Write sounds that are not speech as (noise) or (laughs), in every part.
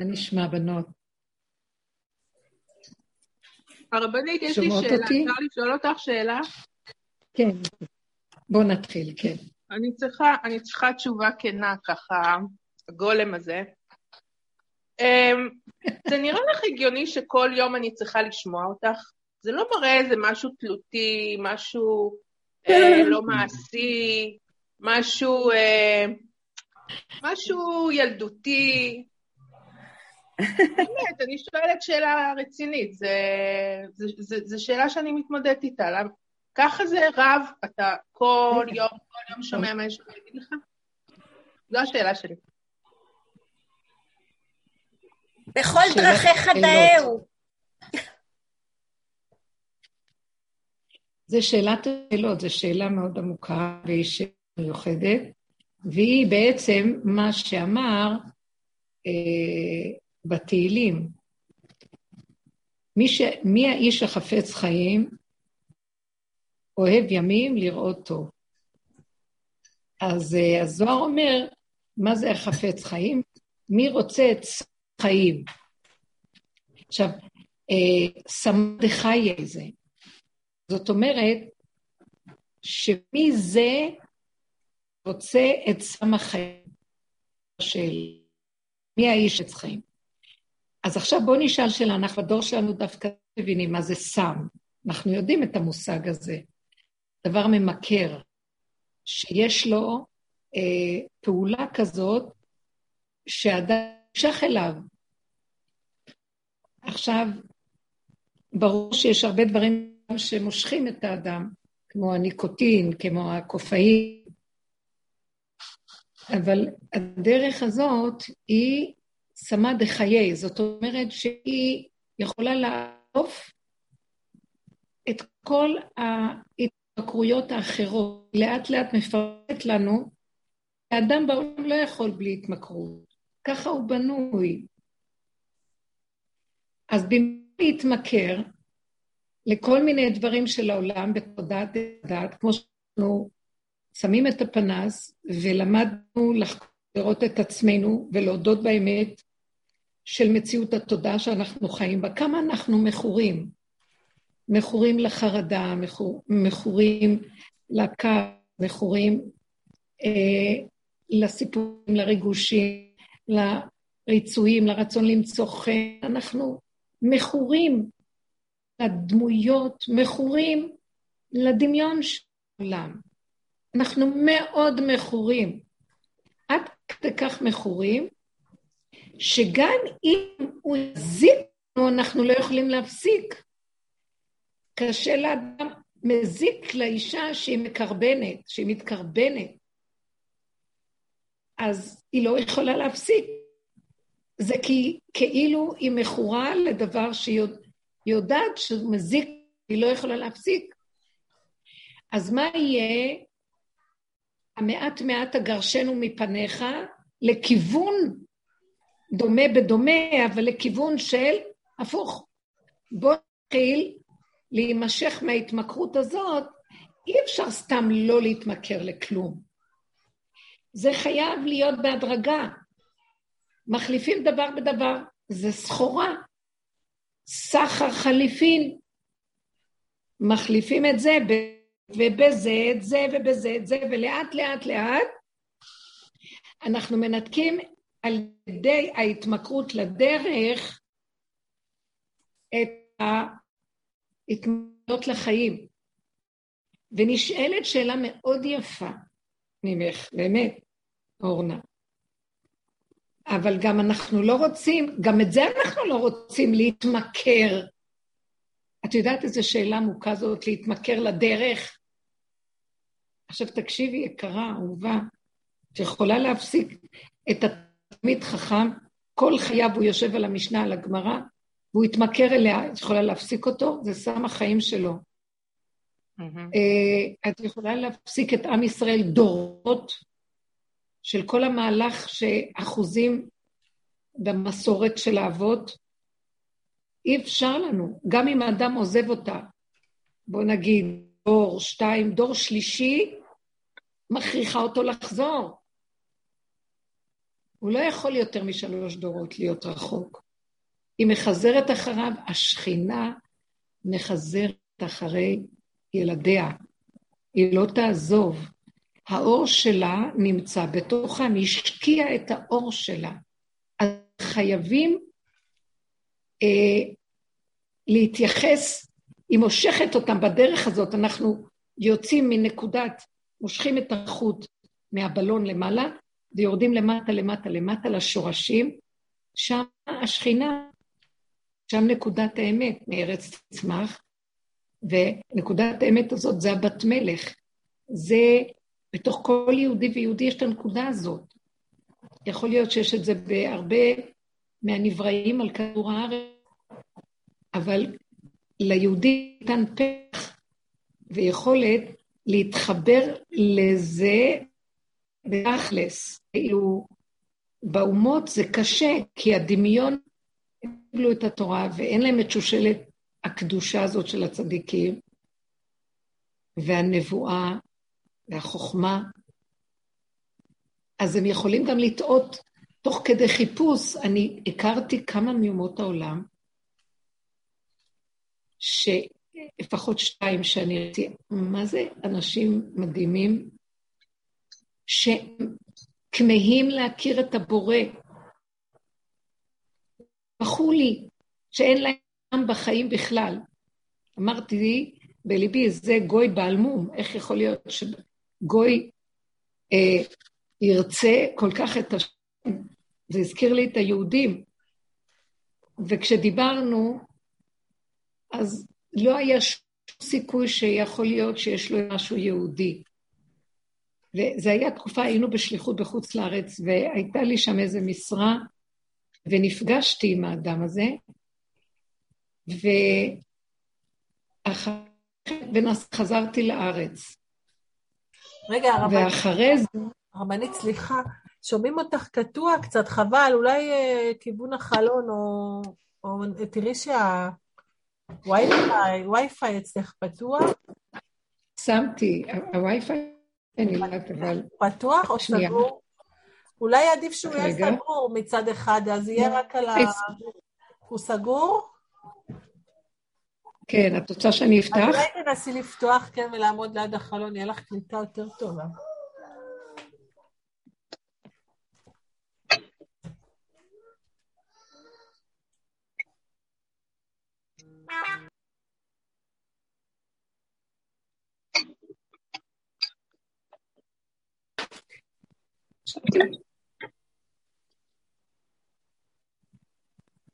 מה נשמע, בנות? הרבנית, יש לי שאלה, אפשר לשאול אותך שאלה? כן, בואו נתחיל, כן. אני צריכה, אני צריכה תשובה כנה, ככה, הגולם הזה. אמ, זה נראה לך הגיוני שכל יום אני צריכה לשמוע אותך? זה לא מראה איזה משהו תלותי, משהו אה, (laughs) לא מעשי, משהו, אה, משהו ילדותי. באמת, אני שואלת שאלה רצינית, זו שאלה שאני מתמודדת איתה. למה? ככה זה רב, אתה כל יום, כל יום שומע מה יש להגיד לך? זו השאלה שלי. בכל דרכיך דאהו. זה שאלת השאלות, זו שאלה מאוד עמוקה והיא שאלה מיוחדת, והיא בעצם מה שאמר אה, בתהילים. מי, ש... מי האיש החפץ חיים, אוהב ימים לראות טוב. אז אה, הזוהר אומר, מה זה החפץ חיים? מי רוצה את חיים? עכשיו, אה, סמדחיה זה. זאת אומרת, שמי זה רוצה את סם החיים של מי האיש עץ חיים. אז עכשיו בואו נשאל שאלה, אנחנו בדור שלנו דווקא מבינים מה זה סם. אנחנו יודעים את המושג הזה. דבר ממכר, שיש לו אה, פעולה כזאת שאדם נמשך אליו. עכשיו, ברור שיש הרבה דברים שמושכים את האדם, כמו הניקוטין, כמו הקופאין, אבל הדרך הזאת היא שמה דחיי, זאת אומרת שהיא יכולה לעוף את כל ההתמכרויות האחרות. לאט לאט מפרט לנו, האדם בעולם לא יכול בלי התמכרות. ככה הוא בנוי. אז במקום להתמכר לכל מיני דברים של העולם בתודעת דעת, כמו שאנחנו שמים את הפנס ולמדנו לראות את עצמנו ולהודות באמת של מציאות התודעה שאנחנו חיים בה, כמה אנחנו מכורים. מכורים לחרדה, מכור, מכורים לכעס, מכורים אה, לסיפורים, לריגושים, לריצויים, לרצון למצוא חן. אנחנו מכורים לדמויות, מכורים לדמיון של העולם. אנחנו מאוד מכורים. עד כדי כך מכורים, שגם אם הוא יזיק לנו, אנחנו לא יכולים להפסיק. קשה לאדם, מזיק לאישה שהיא מקרבנת, שהיא מתקרבנת. אז היא לא יכולה להפסיק. זה כי כאילו היא מכורה לדבר שהיא יודעת שהוא מזיק, היא לא יכולה להפסיק. אז מה יהיה המעט מעט אגרשנו מפניך לכיוון דומה בדומה, אבל לכיוון של הפוך. בוא נתחיל להימשך מההתמכרות הזאת, אי אפשר סתם לא להתמכר לכלום. זה חייב להיות בהדרגה. מחליפים דבר בדבר, זה סחורה. סחר חליפין. מחליפים את זה ובזה את זה ובזה את זה, ולאט לאט לאט אנחנו מנתקים על ידי ההתמכרות לדרך את ההתמכרות לחיים. ונשאלת שאלה מאוד יפה ממך, באמת, אורנה. אבל גם אנחנו לא רוצים, גם את זה אנחנו לא רוצים להתמכר את יודעת איזו שאלה עמוקה זאת, להתמכר לדרך? עכשיו תקשיבי, יקרה, אהובה, את יכולה להפסיק את התלמיד חכם, כל חייו הוא יושב על המשנה, על הגמרא, והוא יתמכר אליה, את יכולה להפסיק אותו? זה סם החיים שלו. Mm-hmm. את יכולה להפסיק את עם ישראל דורות של כל המהלך שאחוזים במסורת של האבות, אי אפשר לנו. גם אם האדם עוזב אותה, בוא נגיד דור שתיים, דור שלישי, מכריחה אותו לחזור. הוא לא יכול יותר משלוש דורות להיות רחוק. היא מחזרת אחריו, השכינה מחזרת אחרי ילדיה. היא לא תעזוב. האור שלה נמצא בתוכם, היא השקיעה את האור שלה. אז חייבים אה, להתייחס, היא מושכת אותם בדרך הזאת, אנחנו יוצאים מנקודת, מושכים את החוט מהבלון למעלה, ויורדים למטה, למטה, למטה לשורשים, שם השכינה, שם נקודת האמת, מארץ תצמח, ונקודת האמת הזאת זה הבת מלך. זה, בתוך כל יהודי ויהודי יש את הנקודה הזאת. יכול להיות שיש את זה בהרבה מהנבראים על כדור הארץ, אבל ליהודי ניתן פח ויכולת להתחבר לזה בתכלס. כאילו, באומות זה קשה, כי הדמיון, הם קיבלו את התורה ואין להם את שושלת הקדושה הזאת של הצדיקים, והנבואה והחוכמה, אז הם יכולים גם לטעות תוך כדי חיפוש. אני הכרתי כמה מאומות העולם, שלפחות שתיים שאני ראיתי, מה זה אנשים מדהימים, שכמהים להכיר את הבורא. בחו לי שאין להם בחיים בכלל. אמרתי בליבי, זה גוי בעל מום, איך יכול להיות שגוי אה, ירצה כל כך את השם? זה הזכיר לי את היהודים. וכשדיברנו, אז לא היה שום סיכוי שיכול להיות שיש לו משהו יהודי. וזו הייתה תקופה, היינו בשליחות בחוץ לארץ, והייתה לי שם איזו משרה, ונפגשתי עם האדם הזה, וחזרתי לארץ. רגע, הרבנית, ואחרי זה... הרבנית, סליחה, שומעים אותך קטוע קצת, חבל, אולי אה, כיוון החלון, או, או תראי שהווי-פיי אצלך פתוח. שמתי, הווי-פיי אין לי יודעת, אבל... פתוח או סגור? אולי עדיף שהוא יהיה סגור מצד אחד, אז יהיה רק על ה... הוא סגור? כן, את רוצה שאני אפתח? אז אולי תנסי לפתוח, כן, ולעמוד ליד החלון, יהיה לך קליטה יותר טובה.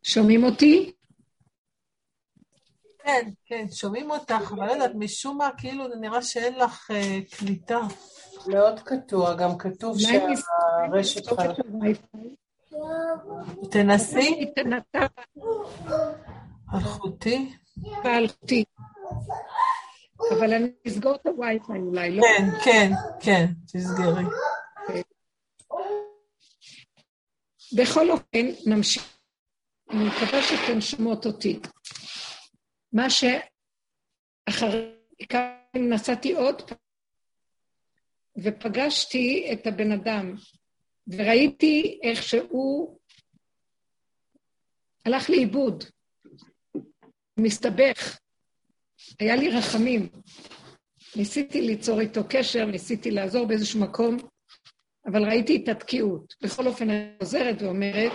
שומעים אותי? כן, כן, שומעים אותך, אבל לא יודעת, משום מה, כאילו, נראה שאין לך uh, קליטה. מאוד קטוע, גם כתוב שהרשת חלק. תנסי. אלחוטי. אלחוטי. אבל אני אסגור את הווי-פיי אולי, לא? כן, כן, כן, תסגרי. בכל אופן, נמשיך. אני מקווה שאתן שומעות אותי. מה שאחרי נסעתי עוד פעם, ופגשתי את הבן אדם, וראיתי איך שהוא הלך לאיבוד, מסתבך. היה לי רחמים. ניסיתי ליצור איתו קשר, ניסיתי לעזור באיזשהו מקום, אבל ראיתי את התקיעות. בכל אופן, אני חוזרת ואומרת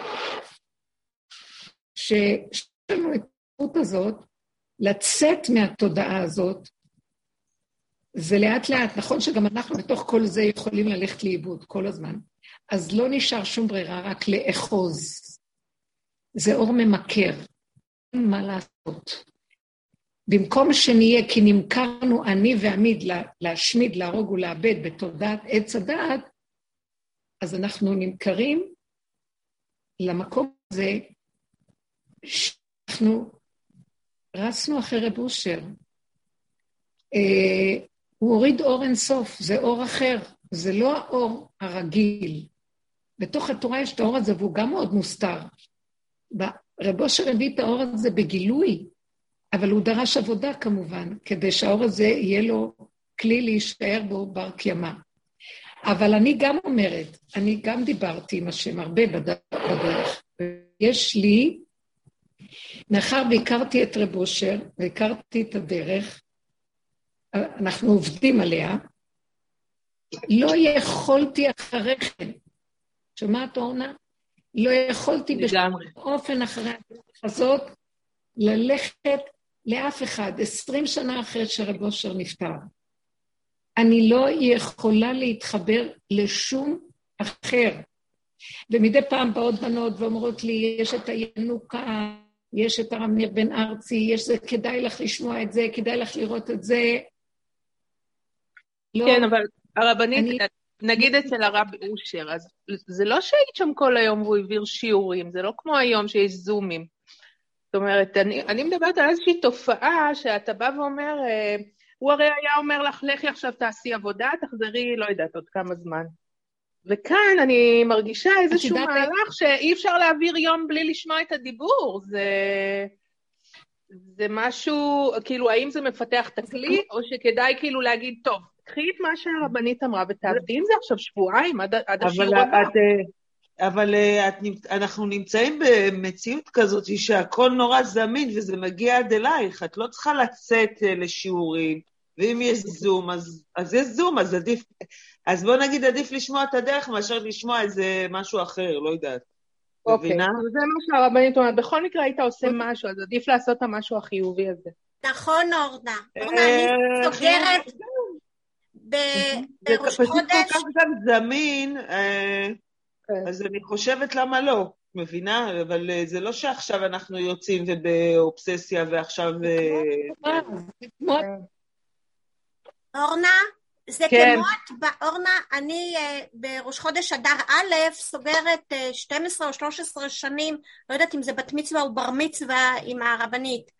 שיש לנו את הזכות הזאת לצאת מהתודעה הזאת, זה לאט לאט, נכון שגם אנחנו בתוך כל זה יכולים ללכת לאיבוד כל הזמן, אז לא נשאר שום ברירה, רק לאחוז. זה אור ממכר, אין מה לעשות. במקום שנהיה, כי נמכרנו אני ועמיד להשמיד, להרוג ולאבד בתודעת עץ הדעת, אז אנחנו נמכרים למקום הזה שאנחנו רצנו אחרי רב אושר. אה, הוא הוריד אור אינסוף, זה אור אחר, זה לא האור הרגיל. בתוך התורה יש את האור הזה, והוא גם מאוד מוסתר. רב אושר הביא את האור הזה בגילוי, אבל הוא דרש עבודה כמובן, כדי שהאור הזה יהיה לו כלי להישאר בו בר קיימא. אבל אני גם אומרת, אני גם דיברתי עם השם הרבה בדרך. יש לי, מאחר והכרתי את רב אושר, והכרתי את הדרך, אנחנו עובדים עליה, לא יכולתי אחרי כן, שומעת אורנה? לא יכולתי בשום אופן אחרי הדרך הזאת ללכת לאף אחד, עשרים שנה אחרי שרב אושר נפטר. אני לא יכולה להתחבר לשום אחר. ומדי פעם באות בנות ואומרות לי, יש את הינוקה, יש את הרב ניר בן ארצי, יש זה, כדאי לך לשמוע את זה, כדאי לך לראות את זה. לא, כן, אבל הרבנית, אני... נגיד אצל הרב אושר, אז זה לא שהיית שם כל היום והוא העביר שיעורים, זה לא כמו היום שיש זומים. זאת אומרת, אני, אני מדברת על איזושהי תופעה שאתה בא ואומר, אה, הוא הרי היה אומר לך, לכי עכשיו תעשי עבודה, תחזרי, לא יודעת, עוד כמה זמן. וכאן אני מרגישה איזשהו מהלך שאי אפשר להעביר יום בלי לשמוע את הדיבור. זה, זה משהו, כאילו, האם זה מפתח את הכלי, או שכדאי כאילו להגיד, טוב, קחי את מה שהרבנית אמרה ותעבדי עם זה עכשיו שבועיים עד, עד השיעור הבא. אבל אה, את, אנחנו נמצאים במציאות כזאת שהכל נורא זמין וזה מגיע עד אלייך, את לא צריכה לצאת אה, לשיעורים, ואם יש זום, אז, אז יש זום, אז עדיף, אז בוא נגיד עדיף לשמוע את הדרך מאשר לשמוע איזה משהו אחר, לא יודעת. אוקיי, מבינה? זה מה שהרבנית אומרת, בכל מקרה היית עושה משהו, אז עדיף לעשות את המשהו החיובי הזה. נכון, אורנה. אורנה, אני אה, סוגרת בראש חודש. זה פשוט כל כך גם זמין, כן. אז אני חושבת למה לא, מבינה? אבל אה, זה לא שעכשיו אנחנו יוצאים ובאובססיה ועכשיו... אה, אורנה, זה כן. כמו, אורנה, אני uh, בראש חודש אדר א' סוגרת uh, 12 או 13 שנים, לא יודעת אם זה בת מצווה או בר מצווה עם הרבנית.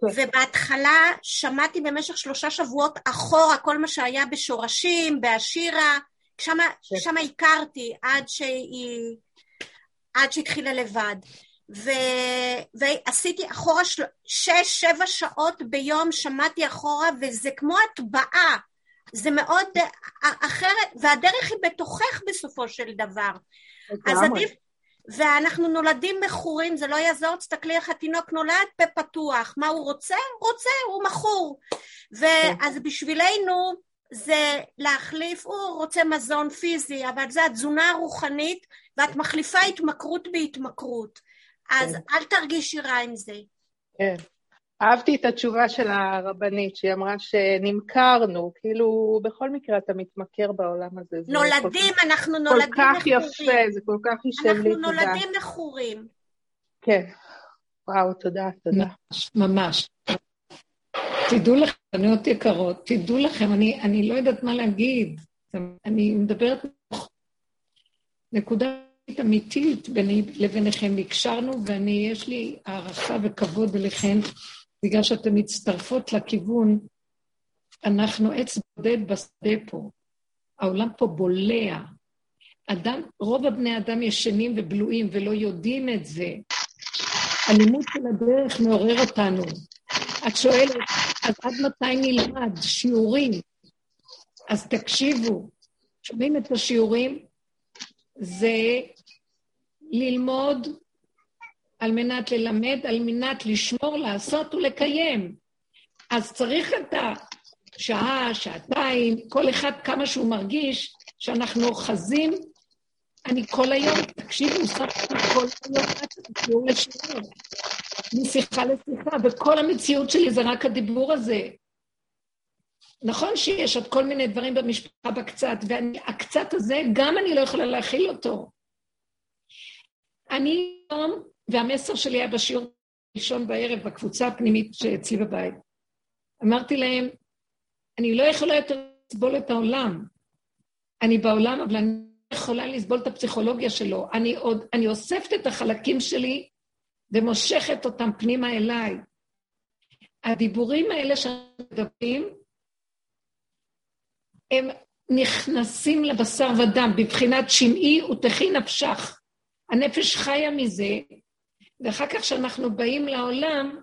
כן. ובהתחלה שמעתי במשך שלושה שבועות אחורה כל מה שהיה בשורשים, באשירה, שם, כן. שם הכרתי עד שהיא, עד שהתחילה לבד. ו, ועשיתי אחורה של, שש, שבע שעות ביום, שמעתי אחורה, וזה כמו הטבעה. זה מאוד אחרת, והדרך היא בתוכך בסופו של דבר. אז עדיף, ואנחנו נולדים מכורים, זה לא יעזור, תסתכלי איך התינוק נולד בפתוח, מה הוא רוצה? רוצה, הוא מכור. ואז בשבילנו, זה להחליף, הוא רוצה מזון פיזי, אבל זה התזונה הרוחנית, ואת מחליפה התמכרות בהתמכרות. אז כן. אל תרגישי רע עם זה. כן. אהבתי את התשובה של הרבנית, שהיא אמרה שנמכרנו, כאילו בכל מקרה אתה מתמכר בעולם הזה. נולדים, כל... אנחנו נולדים מכורים. כל כך יפה, זה כל כך יישב לי, תודה. אנחנו נולדים מכורים. כן. וואו, תודה, תודה. ממש. תדעו לכם, בנות יקרות, תדעו לכם, אני, אני לא יודעת מה להגיד. אני מדברת נקודה אמיתית ביני לביניכם. הקשרנו, ואני, יש לי הערכה וכבוד אליכם, בגלל שאתן מצטרפות לכיוון, אנחנו עץ בודד בשדה פה. העולם פה בולע. אדם, רוב הבני אדם ישנים ובלויים ולא יודעים את זה. הלימוד של הדרך מעורר אותנו. את שואלת, אז עד מתי נלמד שיעורים? אז תקשיבו, שומעים את השיעורים? זה ללמוד על מנת ללמד, על מנת לשמור, לעשות ולקיים. אז צריך את השעה, שעתיים, כל אחד כמה שהוא מרגיש שאנחנו אוחזים. אני כל היום, תקשיבו, סך כל היום רק שיעור לשיעור. משיחה לשיחה, וכל המציאות שלי זה רק הדיבור הזה. נכון שיש עוד כל מיני דברים במשפחה בקצת, והקצת הזה, גם אני לא יכולה להכיל אותו. אני היום, והמסר שלי היה בשיעור ראשון בערב בקבוצה הפנימית שאצלי בבית. אמרתי להם, אני לא יכולה יותר לסבול את העולם. אני בעולם, אבל אני לא יכולה לסבול את הפסיכולוגיה שלו. אני עוד, אני אוספת את החלקים שלי ומושכת אותם פנימה אליי. הדיבורים האלה שאנחנו מדברים, הם נכנסים לבשר ודם, בבחינת שמעי ותכי נפשך. הנפש חיה מזה, ואחר כך כשאנחנו באים לעולם,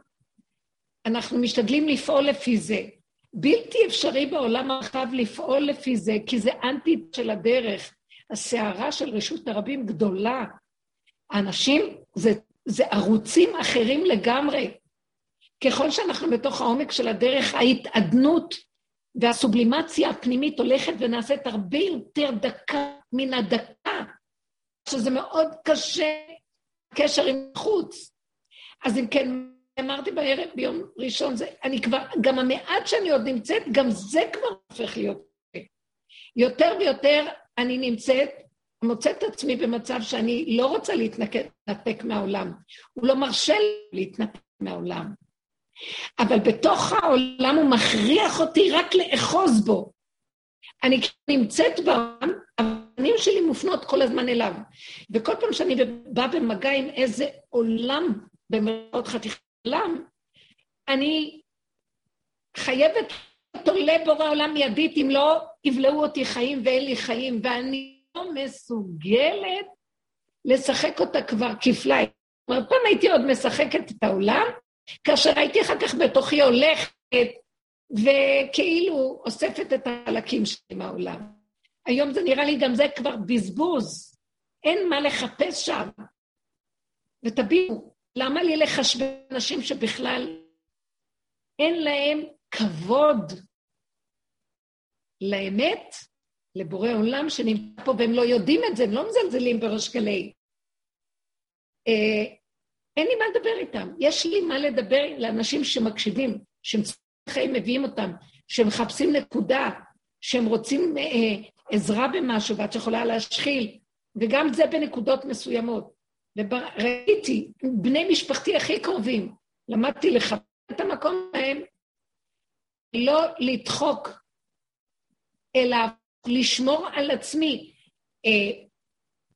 אנחנו משתדלים לפעול לפי זה. בלתי אפשרי בעולם הרחב לפעול לפי זה, כי זה אנטי של הדרך. הסערה של רשות הרבים גדולה. האנשים, זה, זה ערוצים אחרים לגמרי. ככל שאנחנו בתוך העומק של הדרך, ההתעדנות והסובלימציה הפנימית הולכת ונעשית הרבה יותר דקה מן הדקה, שזה מאוד קשה, קשר עם חוץ. אז אם כן, אמרתי בערב, ביום ראשון, זה, אני כבר, גם המעט שאני עוד נמצאת, גם זה כבר הופך להיות. יותר ויותר אני נמצאת, מוצאת את עצמי במצב שאני לא רוצה להתנתק מהעולם. הוא לא מרשה לי להתנתק מהעולם. אבל בתוך העולם הוא מכריח אותי רק לאחוז בו. אני נמצאת בעולם, הפנים שלי מופנות כל הזמן אליו. וכל פעם שאני באה במגע עם איזה עולם, במאות חתיכת עולם, אני חייבת אותו לבורא עולם מיידית, אם לא יבלעו אותי חיים ואין לי חיים, ואני לא מסוגלת לשחק אותה כבר כפליים. כלומר, פעם הייתי עוד משחקת את העולם, כאשר הייתי אחר כך בתוכי הולכת וכאילו אוספת את החלקים שלי מהעולם. היום זה נראה לי גם זה כבר בזבוז, אין מה לחפש שם. ותבינו, למה לי לחשבן אנשים שבכלל אין להם כבוד לאמת, לבורא עולם שנמצא פה, והם לא יודעים את זה, הם לא מזלזלים בראש גלי. אה, אין לי מה לדבר איתם. יש לי מה לדבר לאנשים שמקשיבים, שהם חיים מביאים אותם, שהם מחפשים נקודה, שהם רוצים אה, עזרה במשהו ואת יכולה להשחיל, וגם זה בנקודות מסוימות. וראיתי, בני משפחתי הכי קרובים, למדתי לכבד את המקום שלהם, לא לדחוק, אלא לשמור על עצמי. אה,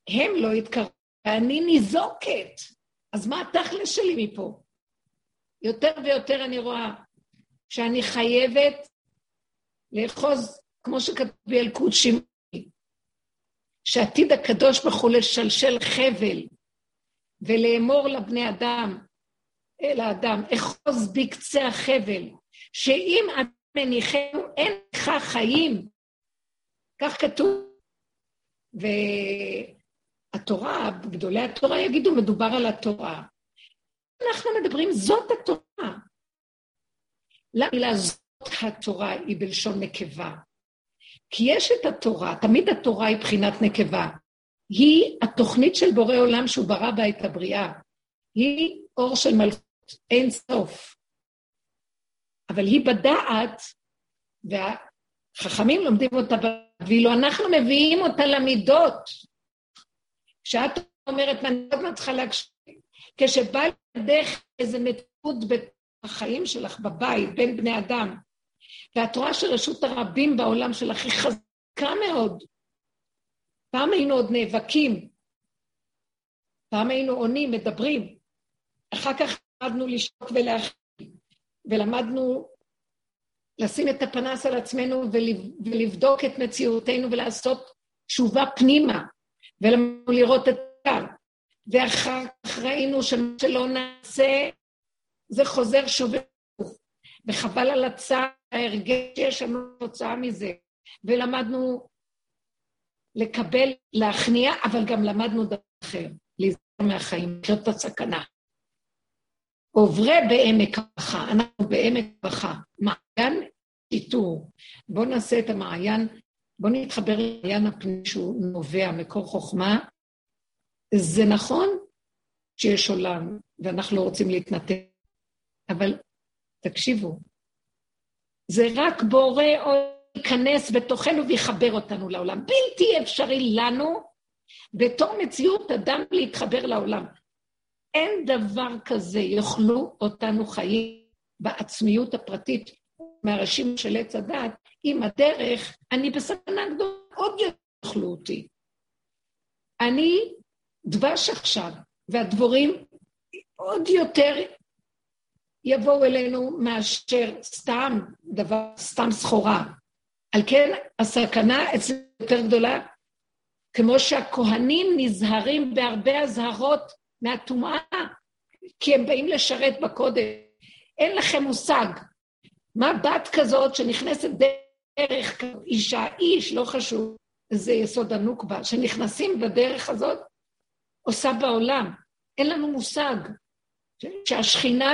הם לא יתקרבו, ואני ניזוקת. אז מה התכלס שלי מפה? יותר ויותר אני רואה שאני חייבת לאחוז, כמו שכתוב בילקוט שמעי, שעתיד הקדוש ברוך הוא לשלשל חבל ולאמור לבני אדם, אל האדם, אחוז בקצה החבל, שאם את מניחנו אין לך חיים. כך כתוב. והתורה, גדולי התורה יגידו, מדובר על התורה. אנחנו מדברים, זאת התורה. למילה זאת התורה היא בלשון נקבה. כי יש את התורה, תמיד התורה היא בחינת נקבה. היא התוכנית של בורא עולם שהוא ברא בה את הבריאה. היא אור של מלכות, אין סוף. אבל היא בדעת, והחכמים לומדים אותה, ואילו אנחנו מביאים אותה למידות. כשאת אומרת, ואני עוד מעט צריכה להקשיב, כשבא לידך איזה מציאות בחיים שלך, בבית, בין בני אדם, ואת רואה שרשות הרבים בעולם שלך היא חזקה מאוד. פעם היינו עוד נאבקים, פעם היינו עונים, מדברים, אחר כך למדנו לשתוק ולהכין, ולמדנו לשים את הפנס על עצמנו ולבדוק את מציאותנו ולעשות תשובה פנימה, ולמדנו לראות את זה. ואחר כך ראינו שמה שלא נעשה, זה חוזר שוב וחבל על הצער, ההרגש שיש לנו תוצאה מזה. ולמדנו לקבל, להכניע, אבל גם למדנו דבר אחר, להיזהר מהחיים, לחיות את הסכנה. עוברי בעמק הבכה, אנחנו בעמק הבכה, מעיין שיטור. בואו נעשה את המעיין, בואו נתחבר למעיין הפנים שהוא נובע, מקור חוכמה. זה נכון שיש עולם, ואנחנו לא רוצים להתנתק, אבל תקשיבו, זה רק בורא ייכנס בתוכנו ויחבר אותנו לעולם. בלתי אפשרי לנו, בתור מציאות אדם, להתחבר לעולם. אין דבר כזה, יאכלו אותנו חיים בעצמיות הפרטית מהראשים של עץ הדת, עם הדרך, אני בסכנה גדולה, עוד יאכלו אותי. אני דבש עכשיו, והדבורים עוד יותר יבואו אלינו מאשר סתם דבר, סתם סחורה. על כן, הסכנה אצלנו יותר גדולה, כמו שהכוהנים נזהרים בהרבה אזהרות מהטומאה, כי הם באים לשרת בקודש. אין לכם מושג. מה בת כזאת שנכנסת דרך אישה, איש, לא חשוב, זה יסוד הנוקבה, שנכנסים בדרך הזאת, עושה בעולם. אין לנו מושג שהשכינה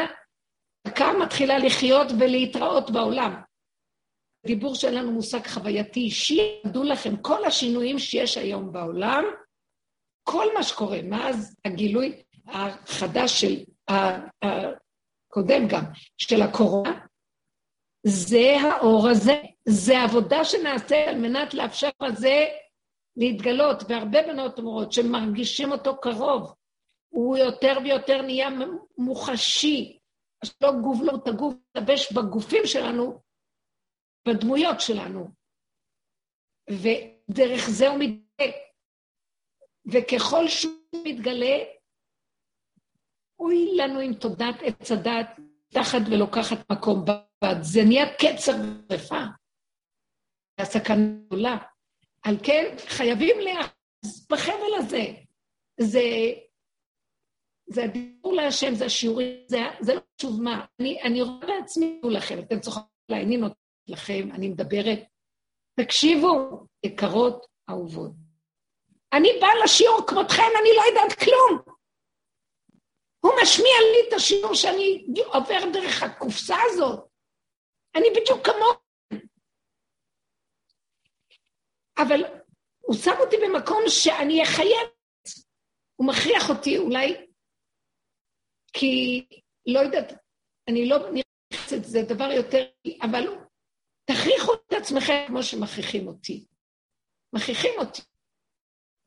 דקה מתחילה לחיות ולהתראות בעולם. דיבור שאין לנו מושג חווייתי אישי, ידעו לכם, כל השינויים שיש היום בעולם, כל מה שקורה מאז הגילוי החדש של, הקודם גם, של הקורונה, זה האור הזה, זה עבודה שנעשה על מנת לאפשר לזה להתגלות, והרבה בנות אומרות שמרגישים אותו קרוב, הוא יותר ויותר נהיה מוחשי, שלא גובלו את הגוף, מתלבש בגופים שלנו, בדמויות שלנו. ודרך זה הוא מתגלה. וככל שהוא מתגלה, אוי לנו עם תודעת עץ הדת, תחת ולוקחת מקום בד. זה נהיה קצר ושרפה. הסכנה גדולה. על כן, חייבים להיאחז בחבל הזה. זה, זה הדיבור להשם, זה השיעורים, זה, זה לא חשוב מה. אני, אני רואה בעצמי לכם, אתם צוחקים עליי, אני נותנת לכם, אני מדברת. תקשיבו, יקרות, אהובות. אני באה לשיעור כמותכן, אני לא יודעת כלום. הוא משמיע לי את השיעור שאני עובר דרך הקופסה הזאת. אני בדיוק כמוהו. אבל הוא שם אותי במקום שאני אהיה חייבת. הוא מכריח אותי אולי, כי לא יודעת, אני לא נכנסת, זה דבר יותר, אבל תכריחו את עצמכם כמו שמכריחים אותי. מכריחים אותי.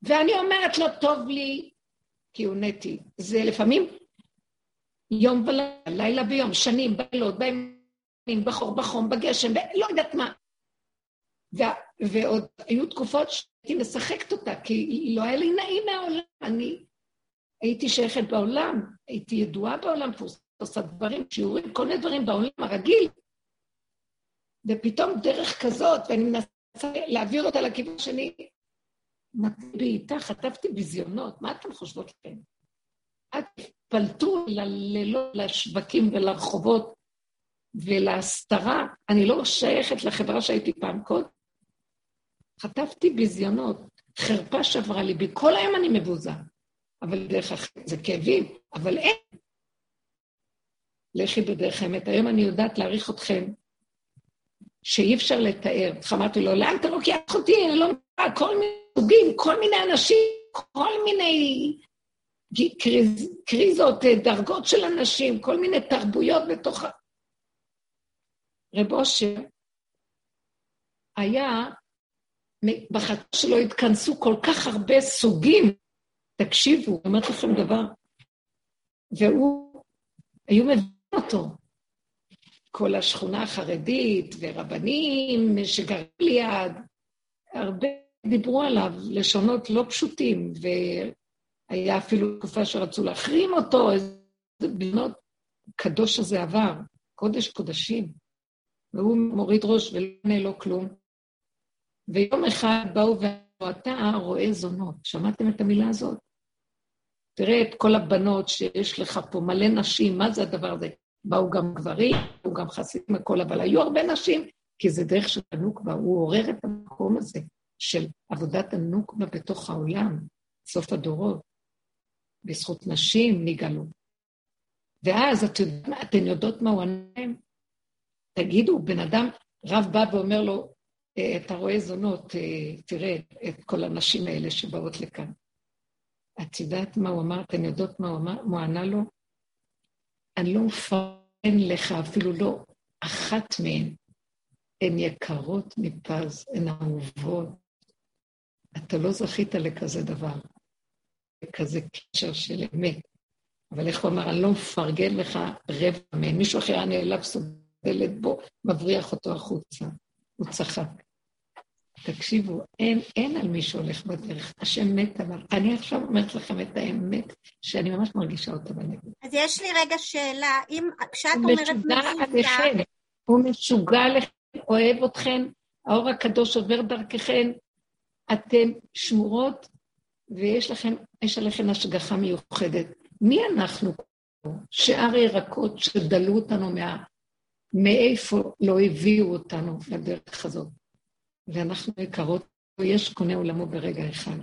ואני אומרת לו, טוב לי, כי הוא נטי. זה לפעמים יום ולילה, לילה ויום, שנים, בלילות, בימים, בחור, בחום, בגשם. לא יודעת מה. ו... ועוד היו תקופות שהייתי משחקת אותה, כי לא היה לי נעים מהעולם. אני הייתי שייכת בעולם, הייתי ידועה בעולם, עושה דברים, שיעורים, כל מיני דברים בעולם הרגיל. ופתאום דרך כזאת, ואני מנסה להעביר אותה לכיוון שני, נתתי בעיטה, חטפתי ביזיונות, מה אתן חושבות לכם? את פלטו ללילות, לשווקים ולרחובות ולהסתרה. אני לא שייכת לחברה שהייתי פעם קודם. חטפתי ביזיונות, חרפה שברה ליבי, כל היום אני מבוזה. אבל דרך אחרת זה כאבים, אבל אין. לכי בדרך האמת. היום אני יודעת להעריך אתכם, שאי אפשר לתאר. איך אמרתי לו, לאן אתה לוקח אותי? אני לא מבינה, כל מיני סוגים, כל מיני אנשים, כל מיני קריז, קריזות, דרגות של אנשים, כל מיני תרבויות בתוך. רב אושר היה, בחצר שלו התכנסו כל כך הרבה סוגים, תקשיבו, אני אומרת לכם דבר, והוא, היו מביאים אותו. כל השכונה החרדית ורבנים שגרים ליד, הרבה דיברו עליו לשונות לא פשוטים, והיה אפילו תקופה שרצו להחרים אותו, איזה בנות קדוש הזה עבר, קודש קודשים, והוא מוריד ראש ולא עונה לו כלום. ויום אחד באו ואמרו, אתה רואה זונות. שמעתם את המילה הזאת? תראה את כל הבנות שיש לך פה, מלא נשים, מה זה הדבר הזה? באו גם גברים, באו גם חסידים הכל, אבל היו הרבה נשים, כי זה דרך של הנוקבה, הוא עורר את המקום הזה. של עבודת הנוקבה בתוך העולם, סוף הדורות. בזכות נשים נגאלו. ואז את, אתן יודעות מה הוא ענה להם? תגידו, בן אדם, רב בא ואומר לו, אה, אתה רואה זונות, אה, תראה את כל הנשים האלה שבאות לכאן. את יודעת מה הוא אמר? אתן יודעות מה הוא אמר? הוא ענה לו? אני לא מפרן לך אפילו לא אחת מהן. הן יקרות מפז, הן אהובות, אתה לא זכית לכזה דבר, לכזה קשר של אמת. אבל איך הוא אמר, אני לא מפרגן לך רבע מהם. מישהו אחר היה נעלב, סובלת בו, מבריח אותו החוצה. הוא צחק. תקשיבו, אין, אין על מי שהולך בדרך. השם מת עליו. אני עכשיו אומרת לכם את האמת, שאני ממש מרגישה אותה בנגב. אז יש לי רגע שאלה, אם כשאת אומרת מבוזע... הוא משוגע לכם, אוהב אתכם, האור הקדוש עובר דרככם, אתן שמורות ויש לכם, יש עליכם השגחה מיוחדת. מי אנחנו שאר הירקות שדלו אותנו מה, מאיפה לא הביאו אותנו לדרך הזאת. ואנחנו יקרות, יש קונה עולמו ברגע אחד.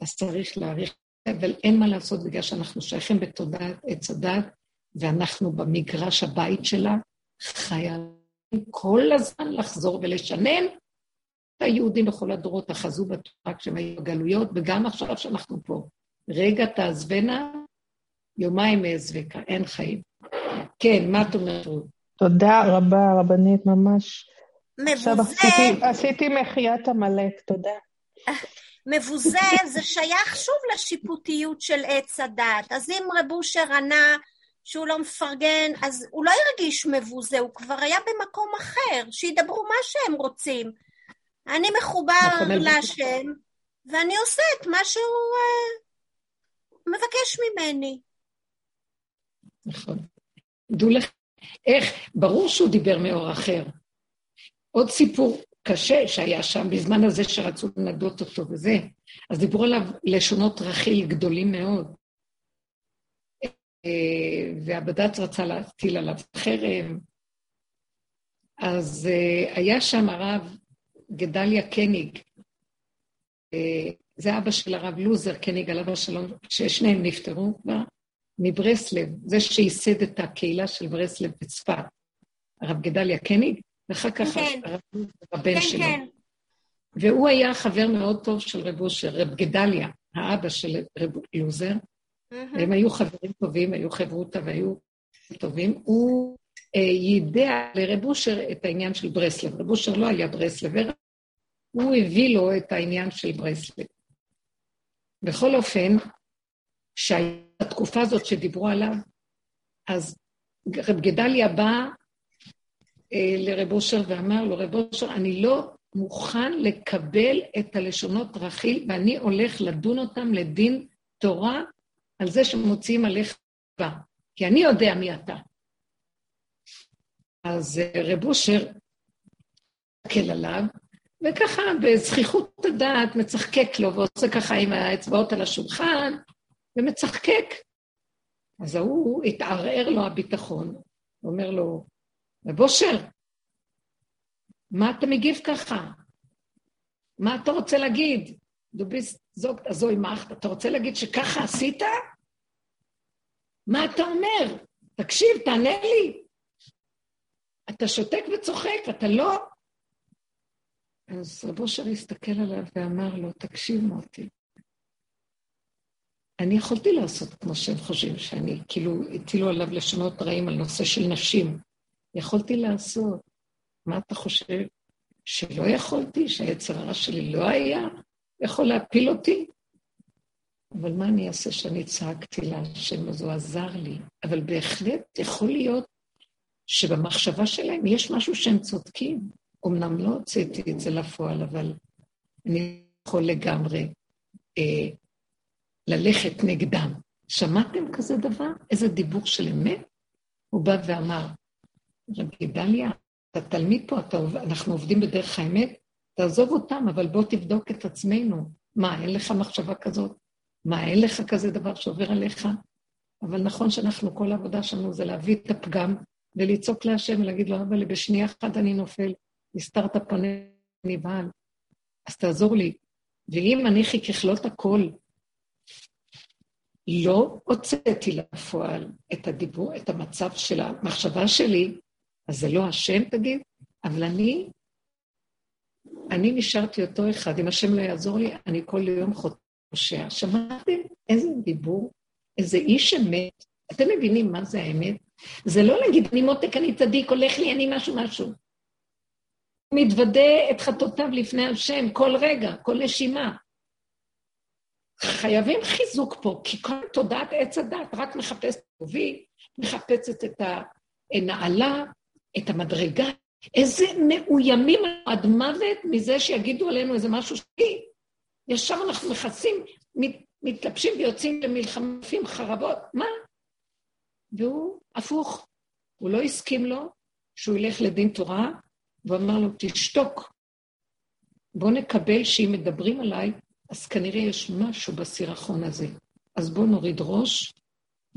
אז צריך להעריך, אבל אין מה לעשות בגלל שאנחנו שייכים בתודעת עץ הדת, ואנחנו במגרש הבית שלה, חייבים כל הזמן לחזור ולשנן היהודים בכל הדורות אחזו בתורה כשהם היו בגלויות, וגם עכשיו שאנחנו פה. רגע תעזבנה, יומיים אעזבקה, אין חיים. כן, מה את אומרת? תודה רבה, רבנית, ממש. מבוזה. עכשיו עשיתי, עשיתי מחיית עמלק, תודה. מבוזה זה שייך שוב לשיפוטיות של עץ הדת. אז אם רב אושר ענה שהוא לא מפרגן, אז הוא לא הרגיש מבוזה, הוא כבר היה במקום אחר, שידברו מה שהם רוצים. אני מחובר נכון, להשם, ואני עושה את מה שהוא uh, מבקש ממני. נכון. דעו לך, איך, ברור שהוא דיבר מאור אחר. עוד סיפור קשה שהיה שם בזמן הזה שרצו לנדות אותו וזה, אז דיברו עליו לשונות רכיל גדולים מאוד. אה, והבד"ץ רצה להטיל עליו חרם. אז אה, היה שם הרב גדליה קניג, אה, זה אבא של הרב לוזר קניג, עליו השלום, ששניהם נפטרו כבר, מברסלב, זה שייסד את הקהילה של ברסלב בצפת, הרב גדליה קניג, ואחר כך כן. הרב לוזר, הבן כן, שלו. כן. והוא היה חבר מאוד טוב של רב אושר, רב גדליה, האבא של רב לוזר, mm-hmm. הם היו חברים טובים, היו חברותא והיו טובים. הוא אה, יידע לרב אושר את העניין של ברסלב. רב אושר לא היה ברסלבר, הוא הביא לו את העניין של ברסלב. בכל אופן, שהתקופה הזאת שדיברו עליו, אז רב גדליה בא אה, לרב אושר ואמר לו, רב אושר, אני לא מוכן לקבל את הלשונות רכיל, ואני הולך לדון אותם לדין תורה על זה שמוציאים עליך כי אני יודע מי אתה. אז אה, רב אושר מסתכל עליו, וככה בזכיחות הדעת מצחקק לו ועושה ככה עם האצבעות על השולחן, ומצחקק. אז ההוא התערער לו הביטחון, אומר לו, רב אושר, מה אתה מגיב ככה? מה אתה רוצה להגיד? דוביסט זוג הזוי מאכט, אתה רוצה להגיד שככה עשית? מה אתה אומר? תקשיב, תענה לי. אתה שותק וצוחק, אתה לא... אז רב אושר הסתכל עליו ואמר לו, תקשיב מוטי, אני יכולתי לעשות כמו שהם חושבים שאני, כאילו הטילו עליו לשונות רעים על נושא של נשים. יכולתי לעשות. מה אתה חושב? שלא יכולתי? שהיצר הרע שלי לא היה יכול להפיל אותי? אבל מה אני אעשה שאני צעקתי להשם, אז הוא עזר לי. אבל בהחלט יכול להיות שבמחשבה שלהם יש משהו שהם צודקים. אמנם לא הוצאתי את זה לפועל, אבל אני יכול לגמרי אה, ללכת נגדם. שמעתם כזה דבר? איזה דיבור של אמת? הוא בא ואמר, רבי דליה, אתה תלמיד פה, אתה, אנחנו עובדים בדרך האמת, תעזוב אותם, אבל בוא תבדוק את עצמנו. מה, אין לך מחשבה כזאת? מה, אין לך כזה דבר שעובר עליך? אבל נכון שאנחנו, כל העבודה שלנו זה להביא את הפגם ולצעוק להשם ולהגיד לו, אבל בשנייה אחת אני נופל, הסתרת פני נבהל, אז תעזור לי. ואם אניחי ככלות הכל, לא הוצאתי לפועל את הדיבור, את המצב של המחשבה שלי, אז זה לא השם, תגיד, אבל אני, אני נשארתי אותו אחד. אם השם לא יעזור לי, אני כל יום חוטא. שמעתם איזה דיבור? איזה איש אמת. אתם מבינים מה זה האמת? זה לא להגיד, אני מותק, אני צדיק, הולך לי, אני משהו, משהו. הוא מתוודה את חטאותיו לפני השם כל רגע, כל נשימה. חייבים חיזוק פה, כי כל תודעת עץ הדת רק מחפשת טובי, מחפשת את הנעלה, את המדרגה. איזה מאוימים עד מוות מזה שיגידו עלינו איזה משהו שלי. ישר אנחנו מכסים, מת, מתלבשים ויוצאים למלחמפים, חרבות, מה? והוא הפוך. הוא לא הסכים לו שהוא ילך לדין תורה, והוא אמר לו, תשתוק. בוא נקבל שאם מדברים עליי, אז כנראה יש משהו בסירחון הזה. אז בואו נוריד ראש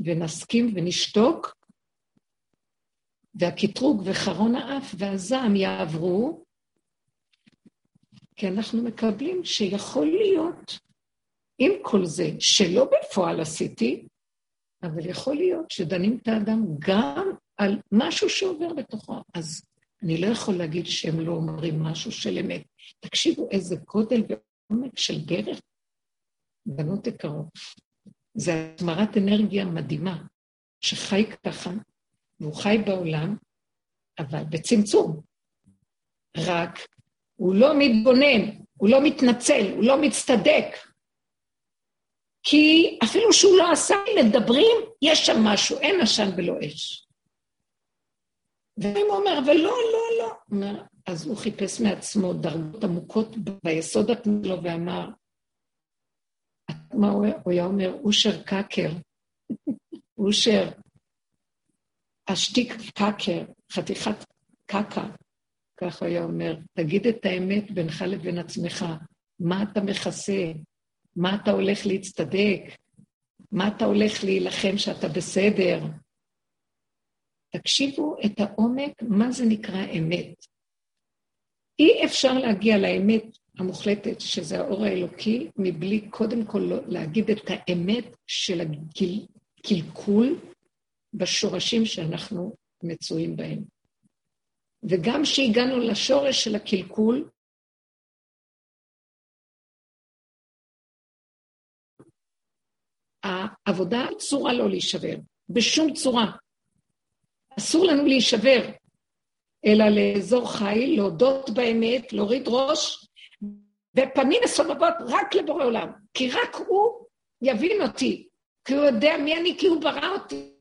ונסכים ונשתוק, והקטרוג וחרון האף והזעם יעברו, כי אנחנו מקבלים שיכול להיות, עם כל זה, שלא בפועל עשיתי, אבל יכול להיות שדנים את האדם גם על משהו שעובר בתוכו. אז אני לא יכול להגיד שהם לא אומרים משהו של אמת. תקשיבו איזה גודל ועומק של דרך. בנות יקרות, זה התמרת אנרגיה מדהימה, שחי ככה, והוא חי בעולם, אבל בצמצום. רק הוא לא מתבונן, הוא לא מתנצל, הוא לא מצטדק. כי אפילו שהוא לא עשה, מדברים, יש שם משהו, אין עשן ולא אש. ואם הוא אומר, אבל לא, לא, לא. אומר, אז הוא חיפש מעצמו דרגות עמוקות ביסוד שלו ואמר, מה הוא היה אומר? אושר קקר. (laughs) אושר, השטיק קקר, חתיכת קקה. ככה היה אומר, תגיד את האמת בינך לבין עצמך, מה אתה מכסה? מה אתה הולך להצטדק? מה אתה הולך להילחם שאתה בסדר? תקשיבו את העומק, מה זה נקרא אמת. אי אפשר להגיע לאמת המוחלטת, שזה האור האלוקי, מבלי קודם כל לא להגיד את האמת של הקלקול בשורשים שאנחנו מצויים בהם. וגם כשהגענו לשורש של הקלקול, העבודה אסורה לא להישבר, בשום צורה. אסור לנו להישבר, אלא לאזור חיל, להודות באמת, להוריד ראש, ופנים מסובבות רק לבורא עולם, כי רק הוא יבין אותי, כי הוא יודע מי אני, כי הוא ברא אותי.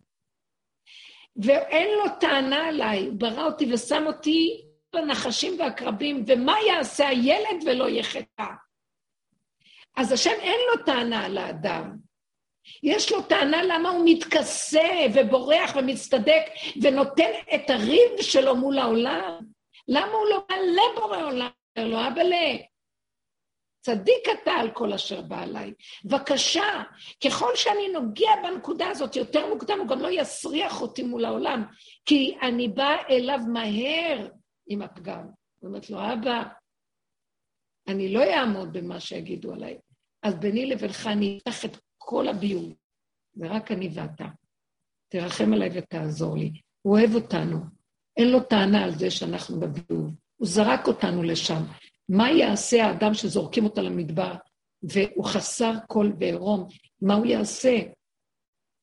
ואין לו טענה עליי, הוא ברא אותי ושם אותי בנחשים והקרבים, ומה יעשה הילד ולא יחטא? אז השם אין לו טענה על האדם. יש לו טענה למה הוא מתכסה ובורח ומצטדק ונותן את הריב שלו מול העולם. למה הוא לא מלא בורא עולם? אומר לו, אבאלה, צדיק אתה על כל אשר בא עליי. בבקשה, ככל שאני נוגע בנקודה הזאת יותר מוקדם, הוא גם לא יסריח אותי מול העולם, כי אני באה אליו מהר עם הפגם. היא אומרת לו, אבא, אני לא אעמוד במה שיגידו עליי. אז ביני לבינך אני אפתח את כל הביוב, ורק אני ואתה. תרחם עליי ותעזור לי. הוא אוהב אותנו. אין לו טענה על זה שאנחנו בביוב. הוא זרק אותנו לשם. מה יעשה האדם שזורקים אותו למדבר והוא חסר קול ועירום? מה הוא יעשה?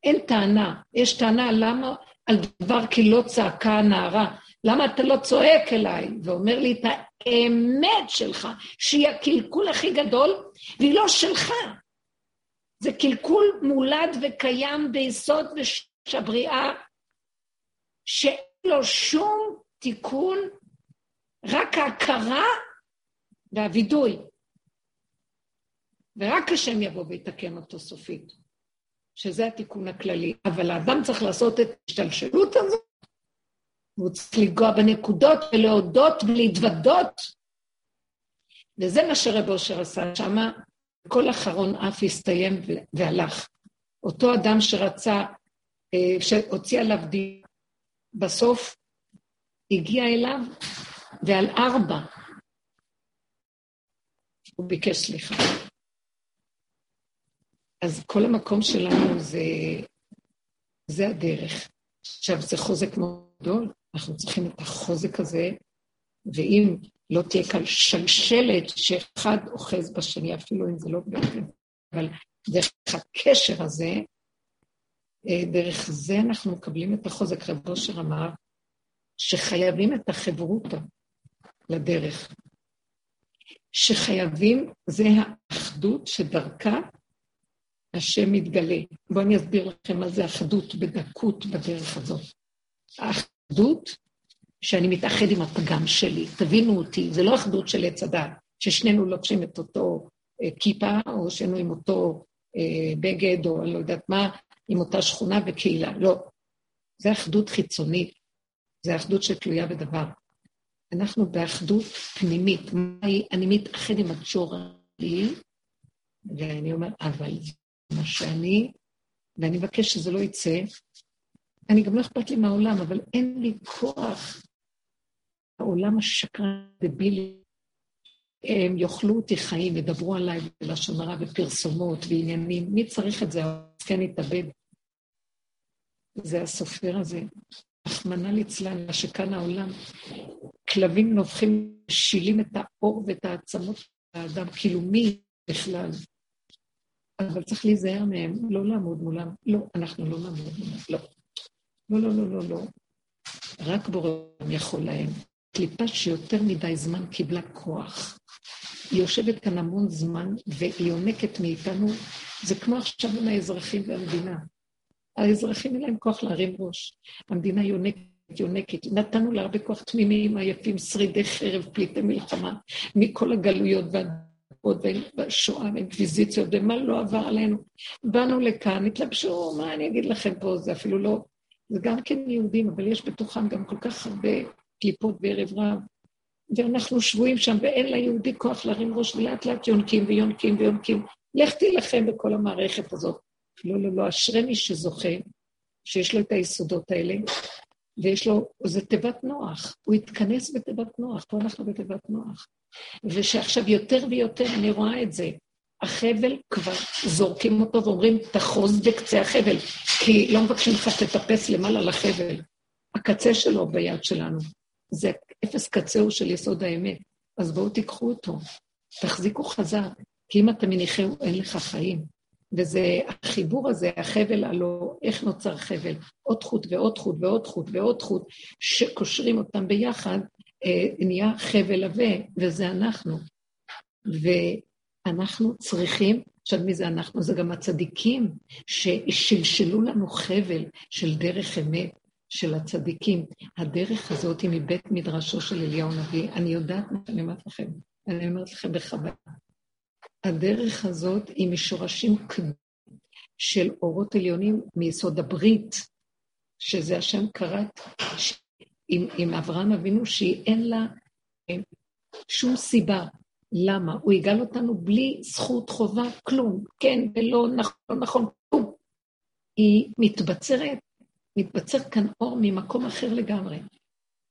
אין טענה. יש טענה למה על דבר כי לא צעקה הנערה. למה אתה לא צועק אליי ואומר לי את האמת שלך, שהיא הקלקול הכי גדול, והיא לא שלך. זה קלקול מולד וקיים ביסוד הבריאה, שאין לו שום תיקון, רק ההכרה והווידוי. ורק השם יבוא ויתקן אותו סופית, שזה התיקון הכללי. אבל האדם צריך לעשות את ההשתלשלות הזאת, והוא צריך לנגוע בנקודות ולהודות ולהתוודות. וזה מה שרב אושר עשה שמה, כל אחרון אף הסתיים והלך. אותו אדם שרצה, אה, שהוציא עליו דין, בסוף הגיע אליו, ועל ארבע הוא ביקש סליחה. אז כל המקום שלנו זה, זה הדרך. עכשיו, זה חוזק מאוד גדול, אנחנו צריכים את החוזק הזה, ואם לא תהיה כאן שלשלת שאחד אוחז בשני, אפילו אם זה לא בעצם, אבל דרך הקשר הזה, אה, דרך זה אנחנו מקבלים את החוזק. רב אושר אמר שחייבים את החברותא לדרך. שחייבים, זה האחדות שדרכה השם מתגלה. בואו אני אסביר לכם מה זה אחדות בדקות בדרך הזאת. האחדות שאני מתאחד עם הפגם שלי, תבינו אותי, זה לא אחדות של עץ הדת, ששנינו לובשים את אותו אה, כיפה, או שנינו עם אותו אה, בגד, או אני לא יודעת מה, עם אותה שכונה וקהילה, לא. זה אחדות חיצונית, זה אחדות שתלויה בדבר. אנחנו באחדות פנימית. אני מתאחד עם הג'ורלי, ואני אומר, אבל מה שאני, ואני מבקש שזה לא יצא, אני גם לא אכפת לי מהעולם, אבל אין לי כוח. העולם השקרן, דבילי, הם יאכלו אותי חיים, ידברו עליי בלשון הרע ופרסומות ועניינים. מי צריך את זה? כן יתאבד. זה הסופר הזה. רחמנא ליצלן, שכאן העולם. כלבים נובחים, שילים את האור ואת העצמות של האדם, כאילו מי בכלל? אבל צריך להיזהר מהם, לא לעמוד מולם. לא, אנחנו לא נעמוד מולם, לא. לא, לא, לא, לא, לא. רק בורא יכול להם. קליפה שיותר מדי זמן קיבלה כוח. היא יושבת כאן המון זמן, והיא יונקת מאיתנו, זה כמו עכשיו עם האזרחים והמדינה. האזרחים אין להם כוח להרים ראש. המדינה יונקת, יונקת. נתנו לה הרבה כוח תמימים, עייפים, שרידי חרב, פליטי מלחמה, מכל הגלויות והדקות והשואה והאינקוויזיציות, ומה לא עבר עלינו. באנו לכאן, התלבשו, מה אני אגיד לכם פה, זה אפילו לא... זה גם כן יהודים, אבל יש בתוכם גם כל כך הרבה קליפות בערב רב. ואנחנו שבויים שם, ואין ליהודי כוח להרים ראש, ולאט לאט יונקים ויונקים ויונקים. לך תילחם בכל המערכת הזאת. לא, לא, לא, אשרי מי שזוכה, שיש לו את היסודות האלה, ויש לו, זה תיבת נוח, הוא התכנס בתיבת נוח, פה אנחנו בתיבת נוח. ושעכשיו יותר ויותר אני רואה את זה, החבל כבר זורקים אותו ואומרים, תחוז בקצה החבל, כי לא מבקשים לך תטפס למעלה לחבל. הקצה שלו ביד שלנו. זה אפס קצהו של יסוד האמת. אז בואו תיקחו אותו, תחזיקו חזק, כי אם אתה מניחהו, אין לך חיים. וזה החיבור הזה, החבל הלא, איך נוצר חבל? עוד חוט ועוד חוט ועוד חוט ועוד חוט, שקושרים אותם ביחד, אה, נהיה חבל עבה, וזה אנחנו. ואנחנו צריכים, עכשיו מי זה אנחנו? זה גם הצדיקים ששלשלו לנו חבל של דרך אמת, של הצדיקים. הדרך הזאת היא מבית מדרשו של אליהו נביא. אני יודעת מה שאני אומרת לכם, אני אומרת לכם בחוויה. הדרך הזאת היא משורשים של אורות עליונים מיסוד הברית, שזה השם כרת עם, עם אברהם אבינו, שהיא אין לה אין, שום סיבה. למה? הוא יגאל אותנו בלי זכות חובה, כלום. כן ולא נכון, נכון, כלום. היא מתבצרת, מתבצר כאן אור ממקום אחר לגמרי.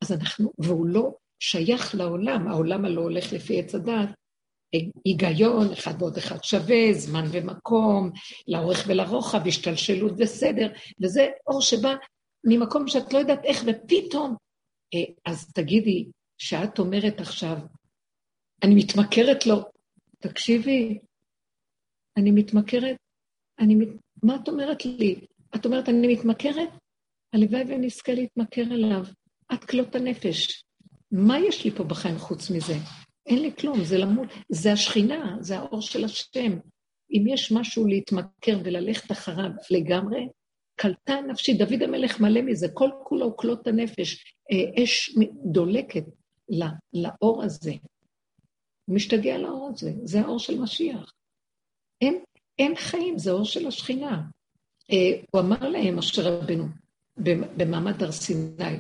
אז אנחנו, והוא לא שייך לעולם, העולם הלא הולך לפי עץ הדעת, היגיון, אחד ועוד אחד שווה, זמן ומקום, לאורך ולרוחב, השתלשלות וסדר, וזה אור שבא ממקום שאת לא יודעת איך, ופתאום, אה, אז תגידי, שאת אומרת עכשיו, אני מתמכרת לו, תקשיבי, אני מתמכרת, אני, מה את אומרת לי? את אומרת, אני מתמכרת? הלוואי ונזכה להתמכר אליו. את כלות הנפש. מה יש לי פה בחיים חוץ מזה? אין לי כלום, זה למות, זה השכינה, זה האור של השם. אם יש משהו להתמכר וללכת אחריו לגמרי, קלטה נפשי, דוד המלך מלא מזה, כל כולו כלות הנפש, אה, אש דולקת לאור הזה. הוא משתגע לאור הזה, זה האור של משיח. אין, אין חיים, זה אור של השכינה. אה, הוא אמר להם, משה רבנו, במעמד הר סיני,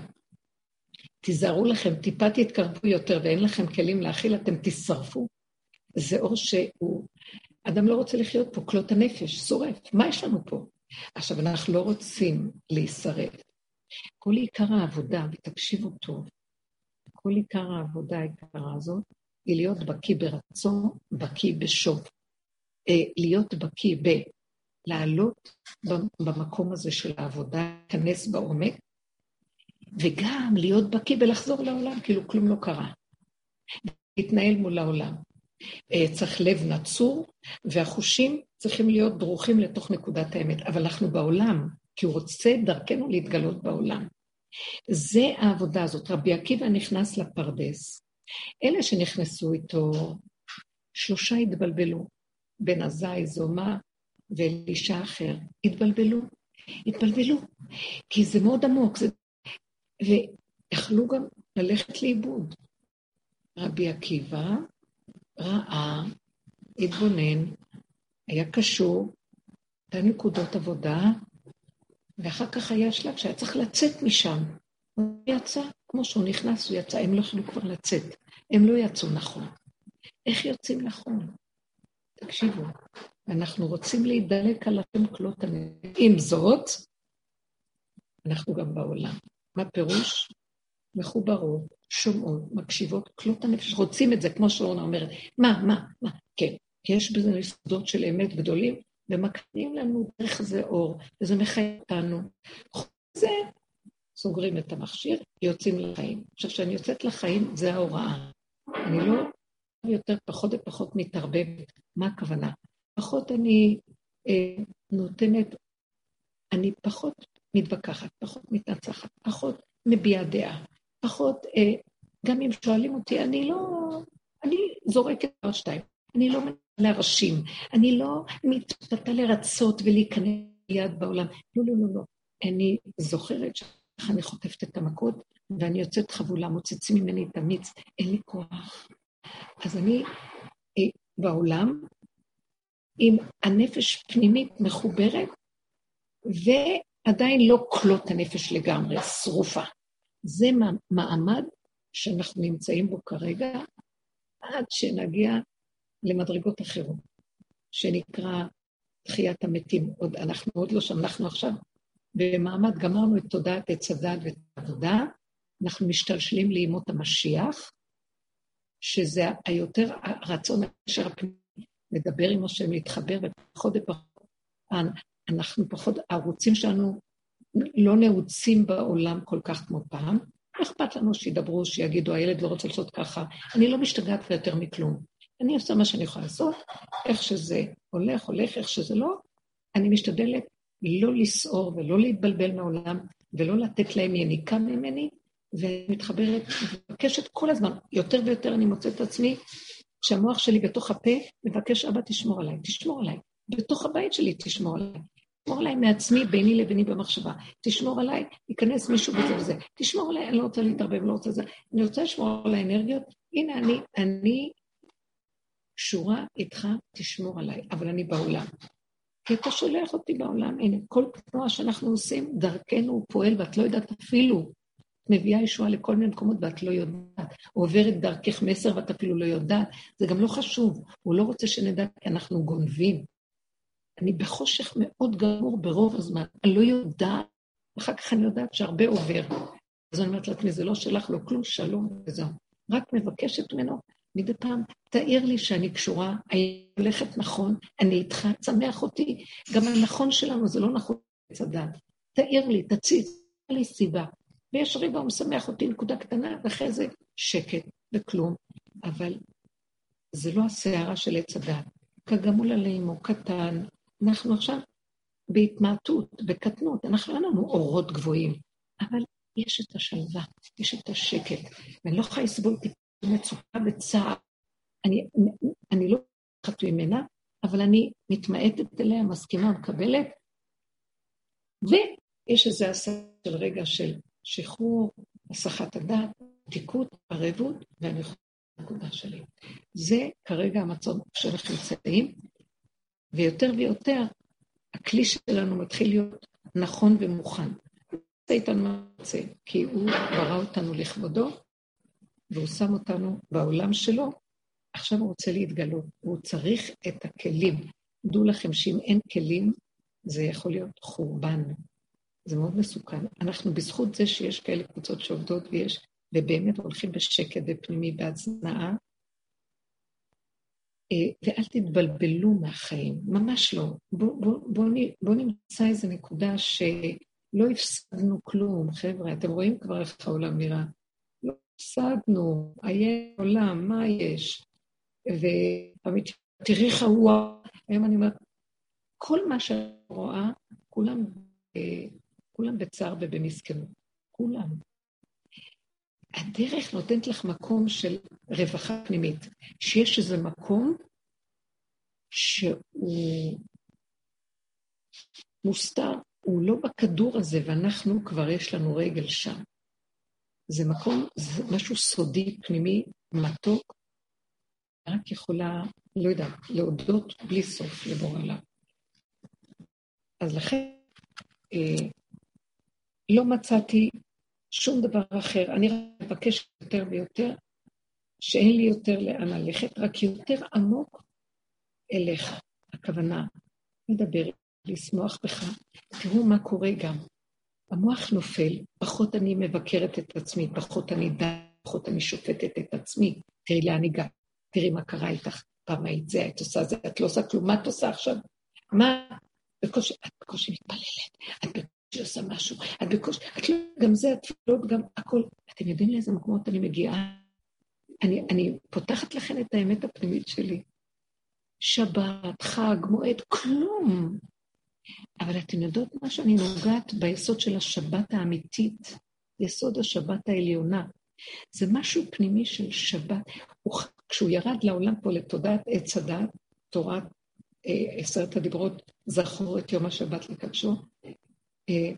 תיזהרו לכם, טיפה תתקרבו יותר ואין לכם כלים להכיל, אתם תשרפו. זה אור שהוא... אדם לא רוצה לחיות פה, כלות הנפש, שורף. מה יש לנו פה? עכשיו, אנחנו לא רוצים להישרף. כל עיקר העבודה, ותקשיבו טוב, כל עיקר העבודה היקרה הזאת, היא להיות בקיא ברצון, בקיא בשוב. אה, להיות בקיא ב... לעלות במקום הזה של העבודה, להיכנס בעומק, וגם להיות בקיא ולחזור לעולם, כאילו כלום לא קרה. להתנהל מול העולם. אה, צריך לב נצור, והחושים צריכים להיות דרוכים לתוך נקודת האמת. אבל אנחנו בעולם, כי הוא רוצה דרכנו להתגלות בעולם. זה העבודה הזאת. רבי עקיבא נכנס לפרדס. אלה שנכנסו איתו, שלושה התבלבלו, בן עזאי, זומה ואלישע אחר. התבלבלו, התבלבלו, כי זה מאוד עמוק, זה ויכלו גם ללכת לאיבוד. רבי עקיבא ראה, התבונן, היה קשור, נתן נקודות עבודה, ואחר כך היה שלב שהיה צריך לצאת משם. הוא יצא, כמו שהוא נכנס, הוא יצא, הם לא יכלו כבר לצאת. הם לא יצאו נכון. איך יוצאים נכון? תקשיבו, אנחנו רוצים להידלק על השם כלות הנפש. עם זאת, אנחנו גם בעולם. מה פירוש? מחוברות, שומעות, מקשיבות, כלות הנפש, רוצים את זה, כמו שאורנה אומרת. מה, מה, מה? כן, יש בזה יסודות של אמת גדולים, ומקנים לנו דרך זה אור, וזה מחייב אותנו. זה, סוגרים את המכשיר, יוצאים לחיים. עכשיו, כשאני יוצאת לחיים, זה ההוראה. אני לא יותר, פחות ופחות מתערבבת. מה הכוונה? פחות אני אה, נותנת, אני פחות מתווכחת, פחות מתנצחת, פחות מביעה דעה, פחות, אה, גם אם שואלים אותי, אני לא, אני זורקת עוד שתיים, אני לא להרשים, אני לא מתפתה לרצות ולהיכנס ליד בעולם. לא, לא, לא, לא. אני זוכרת שככה אני חוטפת את המכות, ואני יוצאת חבולה, מוצצים ממני את המיץ, אין לי כוח. אז אני אה, בעולם, עם הנפש פנימית מחוברת, ועדיין לא כלות הנפש לגמרי, שרופה. זה מעמד שאנחנו נמצאים בו כרגע, עד שנגיע למדרגות אחרות, שנקרא תחיית המתים. עוד, אנחנו עוד לא שם, אנחנו עכשיו במעמד, גמרנו את תודעת עץ הדת ואת העבודה, אנחנו משתלשלים לימות המשיח, שזה היותר הרצון אשר הפנימי לדבר עם השם, להתחבר, ופחות ופחות, אנחנו פחות, הערוצים שלנו לא נעוצים בעולם כל כך כמו פעם. אכפת לנו שידברו, שיגידו, הילד לא רוצה לעשות ככה. אני לא משתגעת יותר מכלום. אני עושה מה שאני יכולה לעשות, איך שזה הולך, הולך, איך שזה לא. אני משתדלת לא לסעור ולא להתבלבל מהעולם, ולא לתת להם יניקה ממני, ומתחברת, מבקשת כל הזמן, יותר ויותר אני מוצאת את עצמי, כשהמוח שלי בתוך הפה, מבקש, אבא, תשמור עליי, תשמור עליי. בתוך הבית שלי תשמור עליי. תשמור עליי מעצמי, ביני לביני במחשבה. תשמור עליי, ייכנס מישהו בזה וזה. תשמור עליי, אני לא רוצה להתערבב, לא רוצה זה. אני רוצה לשמור על האנרגיות. הנה, אני, אני קשורה איתך, תשמור עליי, אבל אני בעולם. כי אתה שולח אותי בעולם. הנה, כל תנועה שאנחנו עושים, דרכנו הוא פועל, ואת לא יודעת אפילו. מביאה ישועה לכל מיני מקומות ואת לא יודעת. עוברת דרכך מסר ואת אפילו לא יודעת. זה גם לא חשוב. הוא לא רוצה שנדע כי אנחנו גונבים. אני בחושך מאוד גמור ברוב הזמן, אני לא יודעת, אחר כך אני יודעת שהרבה עובר. אז אני אומרת לעצמי, זה לא שלך, לא כלום, שלום, וזהו. רק מבקשת ממנו, מדי פעם, תאיר לי שאני קשורה, אני הולכת נכון, אני איתך, תשמח אותי. גם הנכון שלנו זה לא נכון הדת. תאיר לי, תציץ, לי סיבה. ויש ריבה, הוא משמח אותי, נקודה קטנה, ואחרי זה שקט וכלום. אבל זה לא הסערה של עץ הדת. כגמול עליהם הוא קטן, אנחנו עכשיו בהתמעטות, בקטנות, אנחנו אין לנו אורות גבוהים, אבל יש את השלווה, יש את השקט, ואני לא יכולה לסבול מצוקה וצער. אני, אני לא חת ממנה, אבל אני מתמעטת אליה, מסכימה, מקבלת, ויש איזה עשה של רגע של שחרור, הסחת הדעת, עתיקות, ערבות, ואני יכולה לנקודה שלי. זה כרגע המצב שאנחנו נמצאים, ויותר ויותר הכלי שלנו מתחיל להיות נכון ומוכן. איתנו מה רוצה, כי הוא ברא אותנו לכבודו, והוא שם אותנו בעולם שלו, עכשיו הוא רוצה להתגלות, הוא צריך את הכלים. דעו לכם שאם אין כלים, זה יכול להיות חורבן. זה מאוד מסוכן. אנחנו בזכות זה שיש כאלה קבוצות שעובדות ויש, ובאמת הולכים בשקט ופנימי בהצנעה, אה, ואל תתבלבלו מהחיים, ממש לא. בואו בוא, בוא, בוא נמצא איזו נקודה שלא הפסדנו כלום, חבר'ה, אתם רואים כבר איך העולם נראה. הפסדנו, היה עולם, מה יש? ותראי איך הוא... היום אני אומרת, כל מה שאני רואה, כולם, אה, כולם בצער ובמסכנות. כולם. הדרך נותנת לך מקום של רווחה פנימית, שיש איזה מקום שהוא מוסתר, הוא לא בכדור הזה, ואנחנו כבר יש לנו רגל שם. זה מקום, זה משהו סודי, פנימי, מתוק, רק יכולה, לא יודעת, להודות בלי סוף לבורא לה. אז לכן, אה, לא מצאתי שום דבר אחר. אני רק מבקשת יותר ויותר, שאין לי יותר לאן ללכת, רק יותר עמוק אליך. הכוונה, לדבר, לשמוח בך. תראו מה קורה גם. המוח נופל, פחות אני מבקרת את עצמי, פחות אני די, פחות אני שופטת את עצמי. תראי לאן הגעת, תראי מה קרה איתך, פעם היית זה, היית עושה זה, את לא עושה כלום, מה את עושה עכשיו? מה? בקושי, את בקושי מתפללת, את בקושי עושה משהו, את בקושי, את לא, גם זה, התפילות, גם הכל. אתם יודעים לאיזה מקומות אני מגיעה? אני, אני פותחת לכם את האמת הפנימית שלי. שבת, חג, מועד, כלום. אבל אתן יודעות מה שאני נוגעת ביסוד של השבת האמיתית, יסוד השבת העליונה. זה משהו פנימי של שבת. הוא, כשהוא ירד לעולם פה לתודעת עץ הדת, תורת אה, עשרת הדיברות, זכור את יום השבת לקדשו, אה,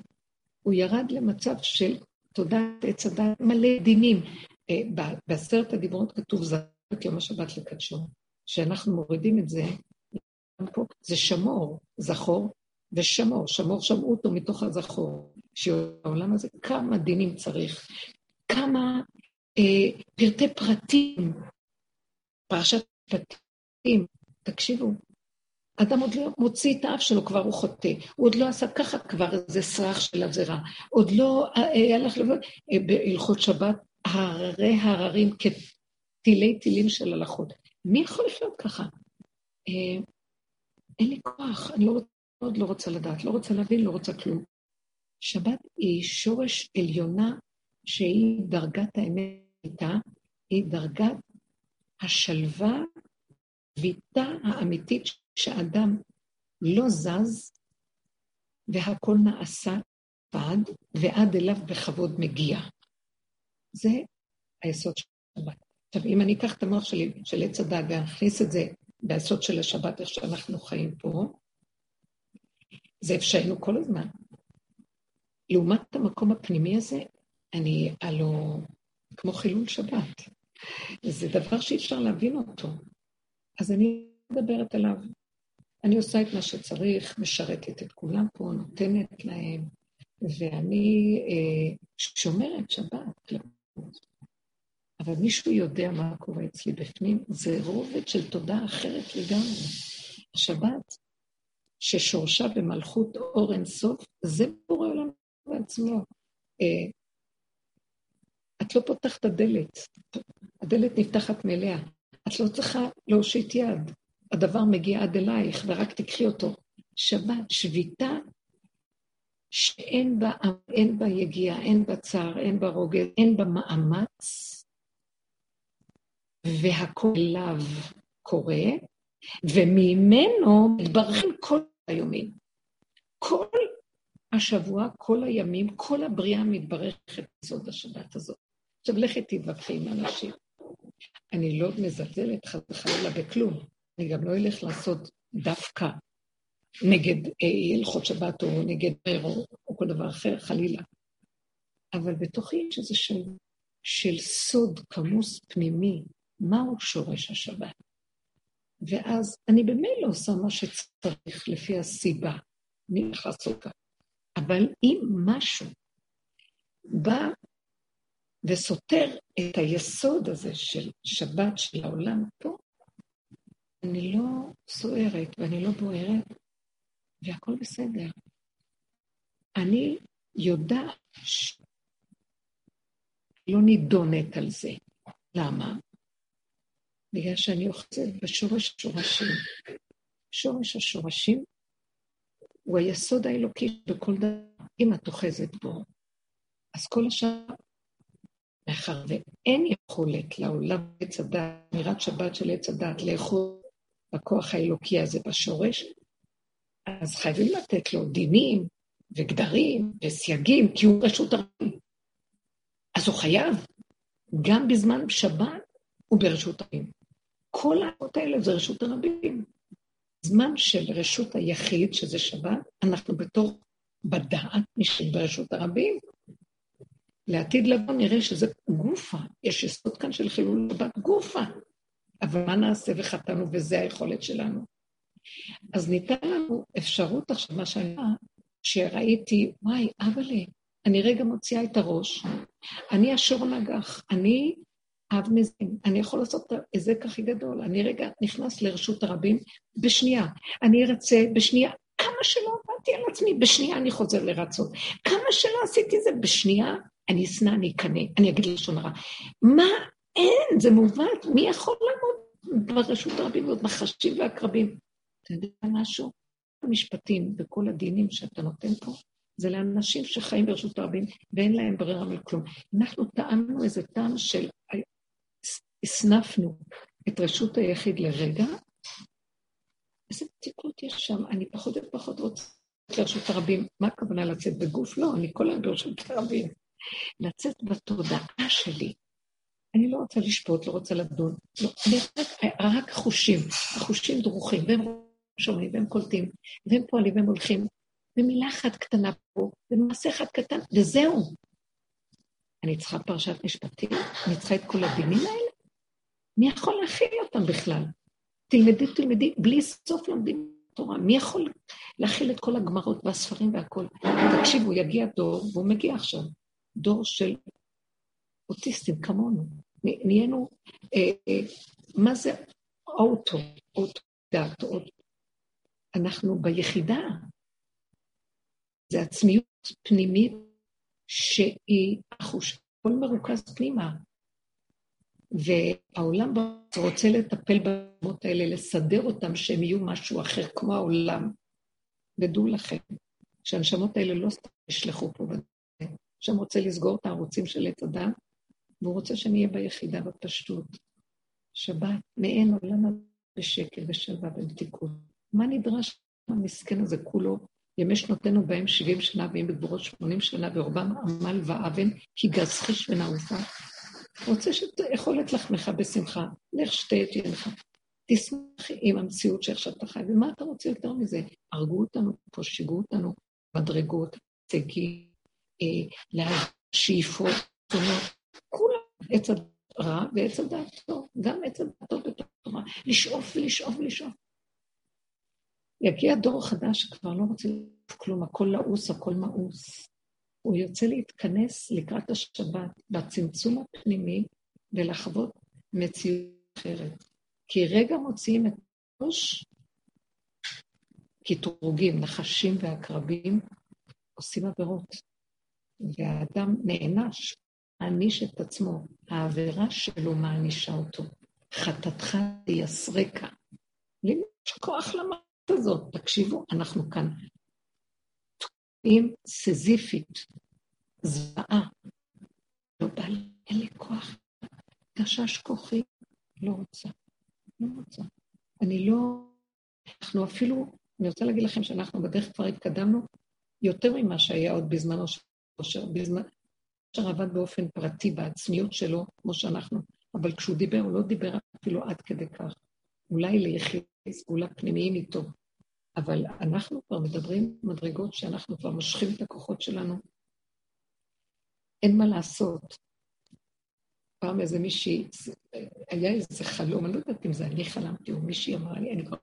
הוא ירד למצב של תודעת עץ הדת מלא דינים. אה, בעשרת הדיברות כתוב זכור את יום השבת לקדשו. כשאנחנו מורידים את זה, זה שמור, זכור ושמור, שמור שמעו אותו מתוך הזכור, שהעולם הזה, כמה דינים צריך, כמה אה, פרטי פרטים, פרשת פרטים, תקשיבו, אדם עוד לא מוציא את האף שלו, כבר הוא חוטא. הוא עוד לא עשה ככה, כבר איזה סרח של עבירה. עוד לא אה, אה, הלך לבוא, אה, בהלכות שבת, הררי הררים כתילי תילים של הלכות. מי יכול לחיות ככה? אין לי כוח, אני לא רוצה, עוד לא רוצה לדעת, לא רוצה להבין, לא רוצה כלום. שבת היא שורש עליונה שהיא דרגת האמת איתה, היא דרגת השלווה, ויתה האמיתית שאדם לא זז והכל נעשה פעד, ועד אליו בכבוד מגיע. זה היסוד של השבת. עכשיו, אם אני אקח את המוח שלי, של עץ הדת, ואכניס את זה ביסוד של השבת, איך שאנחנו חיים פה, זה אפשרנו כל הזמן. לעומת המקום הפנימי הזה, אני הלו כמו חילול שבת. זה דבר שאי אפשר להבין אותו. אז אני מדברת עליו. אני עושה את מה שצריך, משרתת את כולם פה, נותנת להם, ואני אה, שומרת שבת. אבל מישהו יודע מה קורה אצלי בפנים, זה רובד של תודה אחרת לגמרי. השבת, ששורשה במלכות אור אינסוף, זה בורא עולם בעצמו. אה, את לא פותחת הדלת, הדלת נפתחת מאליה. את לא צריכה להושיט יד, הדבר מגיע עד אלייך, ורק תקחי אותו. שבת, שביתה, שאין בה, אין בה יגיעה, אין בה צער, אין בה רוגז, אין בה מאמץ, והכל אליו קורה, וממנו מתברכים כל היומים. כל השבוע, כל הימים, כל הבריאה מתברכת בסוד השבת הזאת. עכשיו לכי תתווכחי עם אנשים. אני לא מזלזלת חס וחלילה בכלום. אני גם לא אלך לעשות דווקא נגד אה, הלכות שבת או נגד פרו או כל דבר אחר, חלילה. אבל בתוכי יש איזה של סוד כמוס פנימי, מהו שורש השבת. ואז אני במילא עושה מה שצריך לפי הסיבה, אני לעשות ככה. אבל אם משהו בא וסותר את היסוד הזה של שבת של העולם פה, אני לא סוערת ואני לא בוערת, והכל בסדר. אני יודעת שלא נידונת על זה. למה? בגלל שאני אוחזת בשורש השורשים. שורש השורשים הוא היסוד האלוקי בכל דבר. אם את אוחזת בו, אז כל השאר מאחר ואין יכולת לעולם עץ הדת, אמירת שבת של עץ הדת, לאכול בכוח האלוקי הזה בשורש, אז חייבים לתת לו דינים וגדרים וסייגים, כי הוא רשות הרבים. אז הוא חייב, גם בזמן שבת הוא ברשות הרבים. כל העבודות האלה זה רשות הרבים. זמן של רשות היחיד, שזה שבת, אנחנו בתור בדעת נשארים ברשות הרבים, לעתיד לבוא נראה שזה גופה, יש יסוד כאן של חילול שבת גופה. אבל מה נעשה וחטאנו וזה היכולת שלנו. אז ניתן לנו אפשרות עכשיו, מה שהיה, שראיתי, וואי, אבאלה, אני רגע מוציאה את הראש, אני השור נגח, אני אב מזין, אני יכול לעשות את ההיזק הכי גדול, אני רגע נכנס לרשות הרבים בשנייה, אני ארצה בשנייה, כמה שלא עבדתי על עצמי, בשנייה אני חוזר לרצות. כמה שלא עשיתי זה, בשנייה אני אשנא, אני אקנא, אני אגיד לשון הרע. מה? אין, זה מעוות, מי יכול לעמוד ברשות הרבים ועוד נחשים ועקרבים? אתה יודע משהו? המשפטים וכל הדינים שאתה נותן פה, זה לאנשים שחיים ברשות הרבים ואין להם ברירה מכלום. אנחנו טעמנו איזה טעם של... הסנפנו את רשות היחיד לרגע, איזה מתיקות יש שם, אני פחות ופחות רוצה לרשות הרבים. מה הכוונה לצאת בגוף? לא, אני כל היום ברשות הרבים. לצאת בתודעה שלי. אני לא רוצה לשפוט, לא רוצה לדון. לא, אני רק, רק חושים, החושים דרוכים, והם שומעים, והם קולטים, והם פועלים, והם הולכים. ומילה אחת קטנה פה, ומעשה אחד קטן, וזהו. אני צריכה פרשת משפטים? אני צריכה את כל הדינים האלה? מי יכול להכיל אותם בכלל? תלמדי, תלמדי, בלי סוף לומדים תורה. מי יכול להכיל את כל הגמרות והספרים והכול? תקשיבו, יגיע דור, והוא מגיע עכשיו, דור של אוטיסטים כמונו. נהיינו, אה, אה, מה זה אוטו, אוטו דעת, אוטו. אנחנו ביחידה. זה עצמיות פנימית שהיא החוש, הכל מרוכז פנימה. והעולם רוצה לטפל במות האלה, לסדר אותם שהם יהיו משהו אחר, כמו העולם. ודעו לכם, שהנשמות האלה לא סתם ישלחו פה בדרך, שם רוצה לסגור את הערוצים של עץ אדם, והוא רוצה שנהיה ביחידה בפשטות. שבת, מעין עולם בשקט, בשלווה, במתיקות. מה נדרש המסכן הזה כולו? ימי שנותינו בהם 70 שנה, ואם בגבורות 80 שנה, ורובם עמל ואבן, כי גז חיש ונעופה. רוצה שתאכול את לחמך בשמחה, לך שתה את יינך. תשמח עם המציאות שאיך שאתה חי, ומה אתה רוצה יותר מזה? הרגו אותנו פה, שיגעו אותנו, מדרגות, הישגים, אה, לשאיפות, תונות, כולם, עץ הרע ועץ הדעת טוב, גם עץ הדעת טוב בתורה, לשאוף ולשאוף ולשאוף. יגיע דור חדש שכבר לא רוצה כלום, הכל לעוס, הכל מאוס. הוא יוצא להתכנס לקראת השבת בצמצום הפנימי ולחוות מציאות אחרת. כי רגע מוציאים את הראש, קטרוגים, נחשים ועקרבים עושים עבירות, והאדם נענש, מעניש את עצמו, העבירה שלו מענישה אותו. חטאתך תייסרקה. לי יש כוח למעט הזאת. תקשיבו, אנחנו כאן עם סזיפית, זוועה. לא בא לי, אין לי כוח. גשש כוחי, לא רוצה. לא רוצה. אני לא... אנחנו אפילו, אני רוצה להגיד לכם שאנחנו בדרך כבר התקדמנו יותר ממה שהיה עוד בזמנו של אושר. בזמן... עבד באופן פרטי בעצמיות שלו, כמו שאנחנו, אבל כשהוא דיבר, הוא לא דיבר אפילו עד כדי כך. אולי ליחידי סגולה פנימיים איתו, אבל אנחנו כבר מדברים מדרגות שאנחנו כבר מושכים את הכוחות שלנו. אין מה לעשות. פעם איזה מישהי, היה איזה חלום, אני לא יודעת אם זה אני חלמתי או מישהי אמרה לי, אני כבר...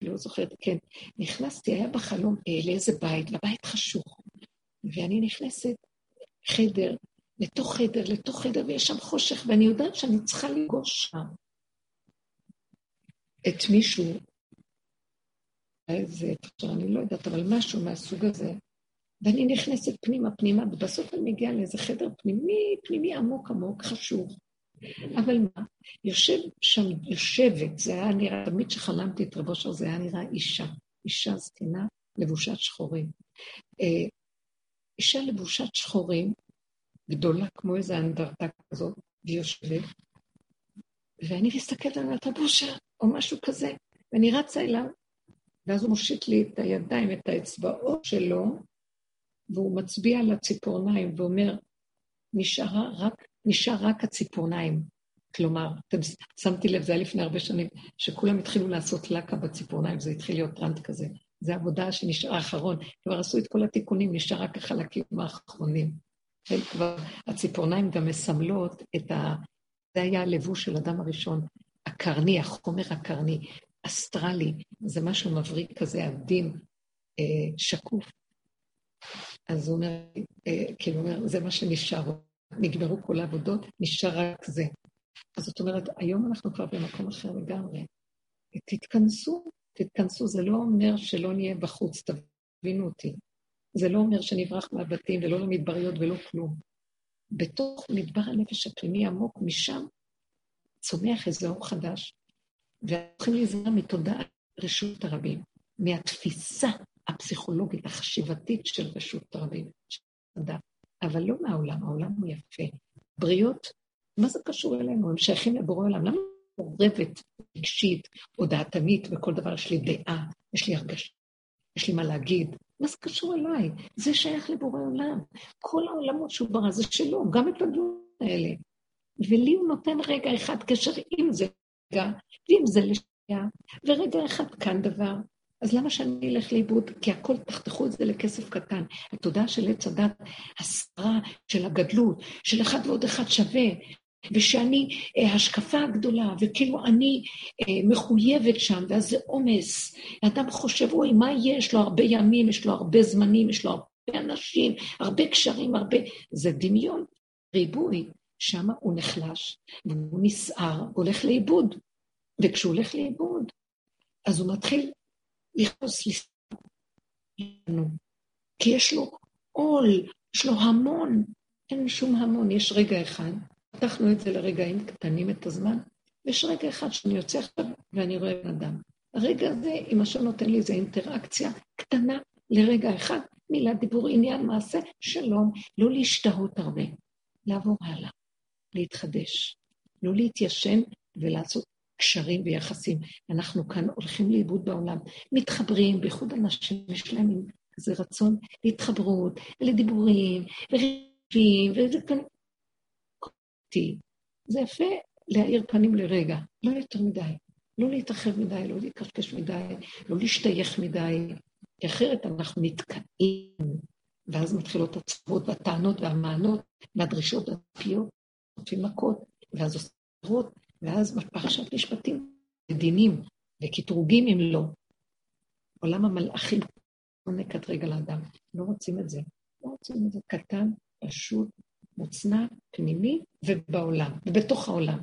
לא זוכרת, כן. נכנסתי, היה בחלום אה, לאיזה בית, לבית חשוך, ואני נכנסת, חדר, לתוך חדר, לתוך חדר, ויש שם חושך, ואני יודעת שאני צריכה לגוש שם את מישהו, איזה, אני לא יודעת, אבל משהו מהסוג הזה, ואני נכנסת פנימה, פנימה, ובסוף אני מגיעה לאיזה חדר פנימי, פנימי עמוק עמוק, חשוב. אבל מה, יושב שם, יושבת, זה היה נראה, תמיד כשחלמתי את רבו שלו, זה היה נראה אישה, אישה זקנה, לבושת שחורים. אה, אישה לבושת שחורים, גדולה כמו איזו אנדרטה כזאת, והיא יושבת, ואני מסתכלת על הטבושה, או משהו כזה, ואני רצה אליו, ואז הוא מושיט לי את הידיים, את האצבעות שלו, והוא מצביע על הציפורניים ואומר, נשארה רק, נשאר רק הציפורניים. כלומר, אתם שמתי לב, זה היה לפני הרבה שנים, שכולם התחילו לעשות לקה בציפורניים, זה התחיל להיות טרנד כזה. זה עבודה שנשאר האחרון. כבר עשו את כל התיקונים, נשאר רק החלקים האחרונים. כבר, הציפורניים גם מסמלות את ה... זה היה הלבוש של אדם הראשון, הקרני, החומר הקרני, אסטרלי, זה משהו מבריק כזה, עדין, אה, שקוף. אז הוא אומר, אה, כאילו אומר, זה מה שנשאר, נגמרו כל העבודות, נשאר רק זה. אז זאת אומרת, היום אנחנו כבר במקום אחר לגמרי. תתכנסו, תתכנסו, זה לא אומר שלא נהיה בחוץ, תבינו אותי. זה לא אומר שנברח מהבתים ולא למדבריות ולא כלום. בתוך מדבר הנפש הפנימי עמוק, משם צומח איזה אור חדש, והולכים להיזהר מתודעת רשות הרבים, מהתפיסה הפסיכולוגית, החשיבתית של רשות הרבים, אבל לא מהעולם, העולם הוא יפה. בריאות, מה זה קשור אלינו? הם שייכים לבורא עולם. למה מעורבת רגשית או דעתנית בכל דבר? יש לי דעה, יש לי הרגשה, יש לי מה להגיד. מה זה קשור אליי? זה שייך לבורא עולם. כל העולמות שהוא ברא זה שלו, גם את הדברים האלה. ולי הוא נותן רגע אחד קשר עם זה רגע, ועם זה לשנייה, ורגע אחד כאן דבר. אז למה שאני אלך לאיבוד? כי הכל, תחתכו את זה לכסף קטן. התודעה של עץ הדת, הסברה של הגדלות, של אחד ועוד אחד שווה, ושאני אה, השקפה הגדולה, וכאילו אני אה, מחויבת שם, ואז זה עומס. האדם חושב, אוי, מה יש לו הרבה ימים, יש לו הרבה זמנים, יש לו הרבה אנשים, הרבה קשרים, הרבה... זה דמיון, ריבוי. שם הוא נחלש, והוא נסער, הוא הולך לאיבוד. וכשהוא הולך לאיבוד, אז הוא מתחיל לכעוס לנו, כי יש לו עול, יש לו המון, אין שום המון, יש רגע אחד. פתחנו את זה לרגעים קטנים את הזמן, ויש רגע אחד שאני יוצא עכשיו ואני רואה בן אדם. הרגע הזה, אם השם נותן לי איזו אינטראקציה קטנה לרגע אחד, מילה, דיבור, עניין, מעשה, שלום, לא להשתהות הרבה, לעבור הלאה. להתחדש, לא להתיישן ולעשות קשרים ויחסים. אנחנו כאן הולכים לאיבוד בעולם, מתחברים, בייחוד אנשים יש להם כזה רצון להתחברות, ולדיבורים, וריבים, וזה כאן... זה יפה להאיר פנים לרגע, לא יותר מדי. לא להתרחב מדי, לא להתקשקש מדי, לא להשתייך מדי, כי אחרת אנחנו נתקעים, ואז מתחילות הצרות והטענות והמענות והדרישות הפיות, נותנים מכות, ואז עושים עשרות, ואז פרשת משפטים, ודינים, וקטרוגים אם לא. עולם המלאכים לא נקט רגע לאדם. לא רוצים את זה. לא רוצים את זה קטן, פשוט, מוצנע, פנימי, ובעולם, ובתוך העולם.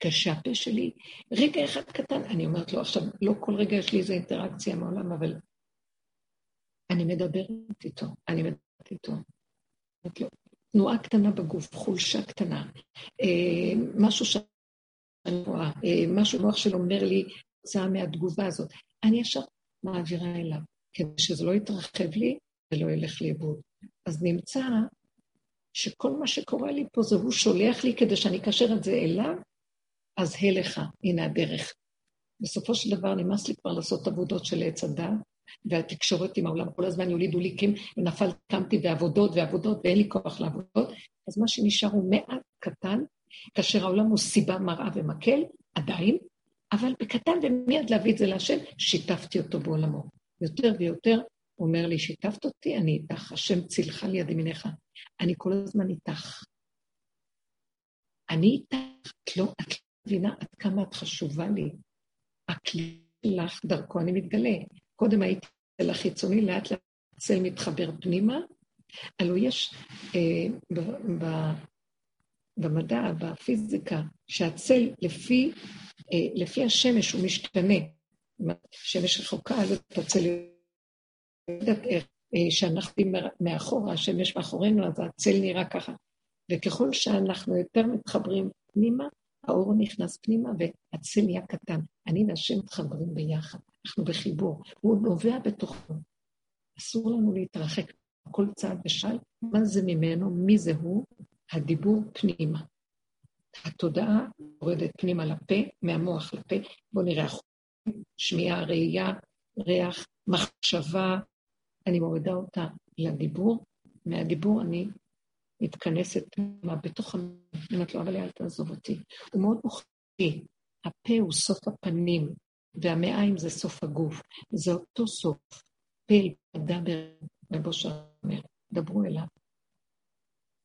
כשהפה שלי, רגע אחד קטן, אני אומרת לו עכשיו, לא כל רגע יש לי איזו אינטראקציה עם העולם, אבל אני מדברת איתו, אני מדברת איתו. אומרת לו, תנועה קטנה בגוף, חולשה קטנה, אה, משהו שאני רואה, אה, משהו במוח שלו אומר לי, כתוצאה מהתגובה הזאת. אני ישר מעבירה אליו, כדי שזה לא יתרחב לי ולא ילך לאיבוד. אז נמצא שכל מה שקורה לי פה זה הוא שולח לי כדי שאני אקשר את זה אליו, אז הלך, הנה הדרך. בסופו של דבר נמאס לי כבר לעשות עבודות של עץ הדת, והתקשורת עם העולם, כל הזמן יולידו ליקים, ונפל, קמתי בעבודות ועבודות, ואין לי כוח לעבודות, אז מה שנשאר הוא מעט קטן, כאשר העולם הוא סיבה, מראה ומקל, עדיין, אבל בקטן ומיד להביא את זה להשם, שיתפתי אותו בעולמו. יותר ויותר הוא אומר לי, שיתפת אותי, אני איתך, השם צילך ליד ימיניך. אני כל הזמן איתך. אני איתך, את לא, את לא מבינה עד כמה את חשובה לי. הכלי לך, דרכו אני מתגלה. קודם הייתי אצל החיצוני, לאט לאט הצל מתחבר פנימה. הלוא יש אה, ב, ב, במדע, בפיזיקה, שהצל לפי, אה, לפי השמש הוא משתנה. השמש רחוקה, אז הצל יודעת איך, אה, שאנחנו מאחורה, השמש מאחורינו, אז הצל נראה ככה. וככל שאנחנו יותר מתחברים פנימה, האור נכנס פנימה והצל נהיה קטן. אני והשם מתחברים ביחד. אנחנו בחיבור, הוא נובע בתוכו. אסור לנו להתרחק כל צעד ושל, מה זה ממנו, מי זה הוא, הדיבור פנימה. התודעה יורדת פנימה לפה, מהמוח לפה, בואו נראה, שמיעה, ראייה, ריח, מחשבה, אני מורידה אותה לדיבור, מהדיבור אני מתכנסת פנימה בתוך אומרת לו, אבל אל תעזוב אותי. הוא מאוד מוכרחי, הפה הוא סוף הפנים, והמעיים זה סוף הגוף. זה אותו סוף. פל דבר רבו אומר, דברו אליו.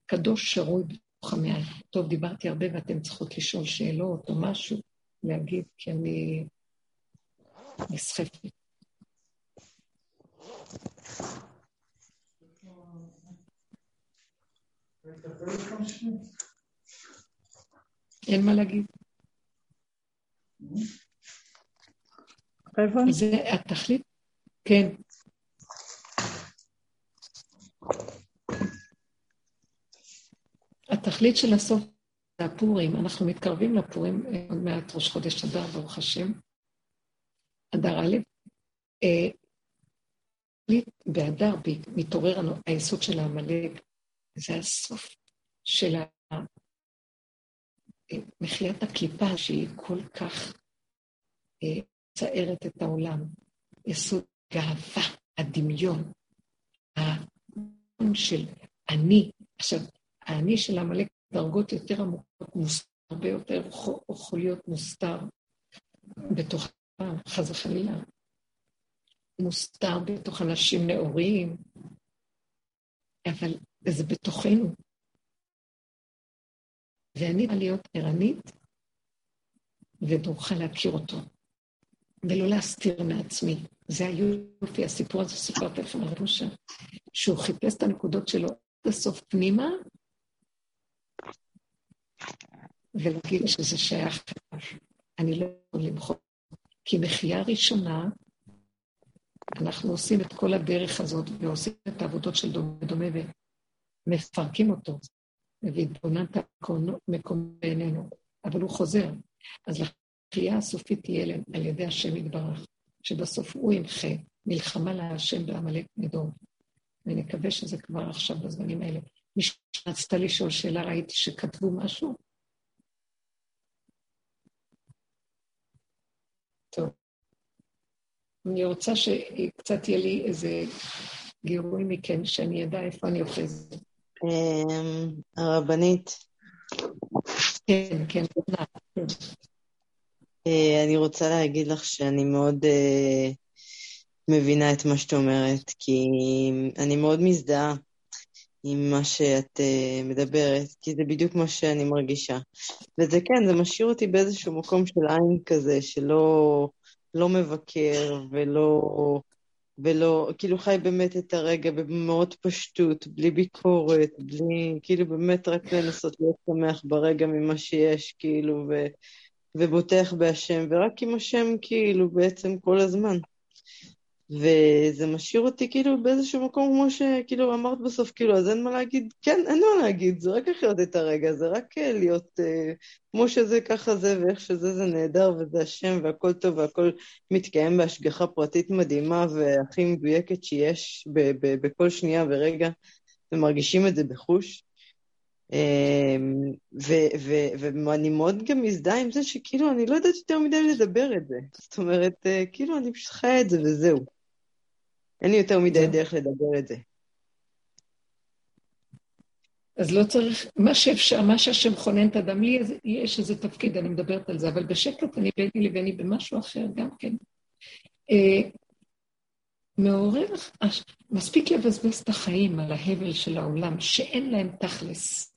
קדוש שרוי בתוך המעיים. טוב, דיברתי הרבה ואתן צריכות לשאול שאלות או משהו, להגיד, כי אני נסחפת. אין מה להגיד. זה התכלית, כן. התכלית של הסוף זה הפורים. אנחנו מתקרבים לפורים אה, עוד מעט ראש חודש אדר, ברוך השם. אדר א', אה, באדר מתעורר היסוד של העמלק, זה הסוף של מחיית הקליפה שהיא כל כך מצערת את העולם. יסוד גאווה, הדמיון, הדמיון של אני. עכשיו, האני של עמלק דרגות יותר עמוקות, מוסתר הרבה יותר, יכול להיות מוסתר בתוך, חס וחלילה, מוסתר בתוך אנשים נאורים, אבל זה בתוכנו. ואני צריכה להיות ערנית ודרוכה להכיר אותו, ולא להסתיר מעצמי. זה היופי, הסיפור הזה סיפרתי לכם על ראשה, שהוא חיפש את הנקודות שלו עד הסוף פנימה, ולהגיד שזה שייך. אני לא יכול למחוק. כי מחייה ראשונה, אנחנו עושים את כל הדרך הזאת, ועושים את העבודות של דומה ודומה, ומפרקים אותו, והתבוננת מקום בעינינו, אבל הוא חוזר. אז הקריאה הסופית תהיה על ידי השם יתברך, שבסוף הוא ימחה מלחמה להשם בעמלק מדור. ונקווה שזה כבר עכשיו בזמנים האלה. מי שרצתה לשאול שאלה, ראיתי שכתבו משהו? טוב. אני רוצה שקצת יהיה לי איזה גירוי מכן, שאני אדע איפה אני אוחזת. אמ, הרבנית. כן, כן, תודה. אה, אני רוצה להגיד לך שאני מאוד uh, מבינה את מה שאת אומרת, כי אני מאוד מזדהה עם מה שאת uh, מדברת, כי זה בדיוק מה שאני מרגישה. וזה כן, זה משאיר אותי באיזשהו מקום של עין כזה, שלא לא מבקר ולא... ולא, כאילו חי באמת את הרגע במאוד פשטות, בלי ביקורת, בלי, כאילו באמת רק לנסות להיות שמח ברגע ממה שיש, כאילו, ו, ובוטח בהשם, ורק עם השם, כאילו, בעצם כל הזמן. וזה משאיר אותי כאילו באיזשהו מקום, כמו שכאילו אמרת בסוף, כאילו, אז אין מה להגיד, כן, אין מה להגיד, זה רק לחיות את הרגע, זה רק אה, להיות uh, כמו שזה, ככה זה, ואיך שזה, זה נהדר, וזה השם, והכל טוב, והכל מתקיים בהשגחה פרטית מדהימה, והכי מדויקת שיש ב- ב- בכל שנייה ורגע, ומרגישים את זה בחוש. אמ, ואני מאוד גם מזדהה עם זה שכאילו אני לא יודעת יותר מדי לדבר את זה. זאת אומרת, אה, כאילו אני פשוט חיה את זה וזהו. אין לי יותר מדי דרך לדבר את זה. אז לא צריך, מה שאפשר, מה שהשם חונן את אדם, לי יש איזה תפקיד, אני מדברת על זה, אבל בשקט אני ביני לביני במשהו אחר גם כן. אה, מעורר, מספיק לבזבז את החיים על ההבל של העולם, שאין להם תכלס.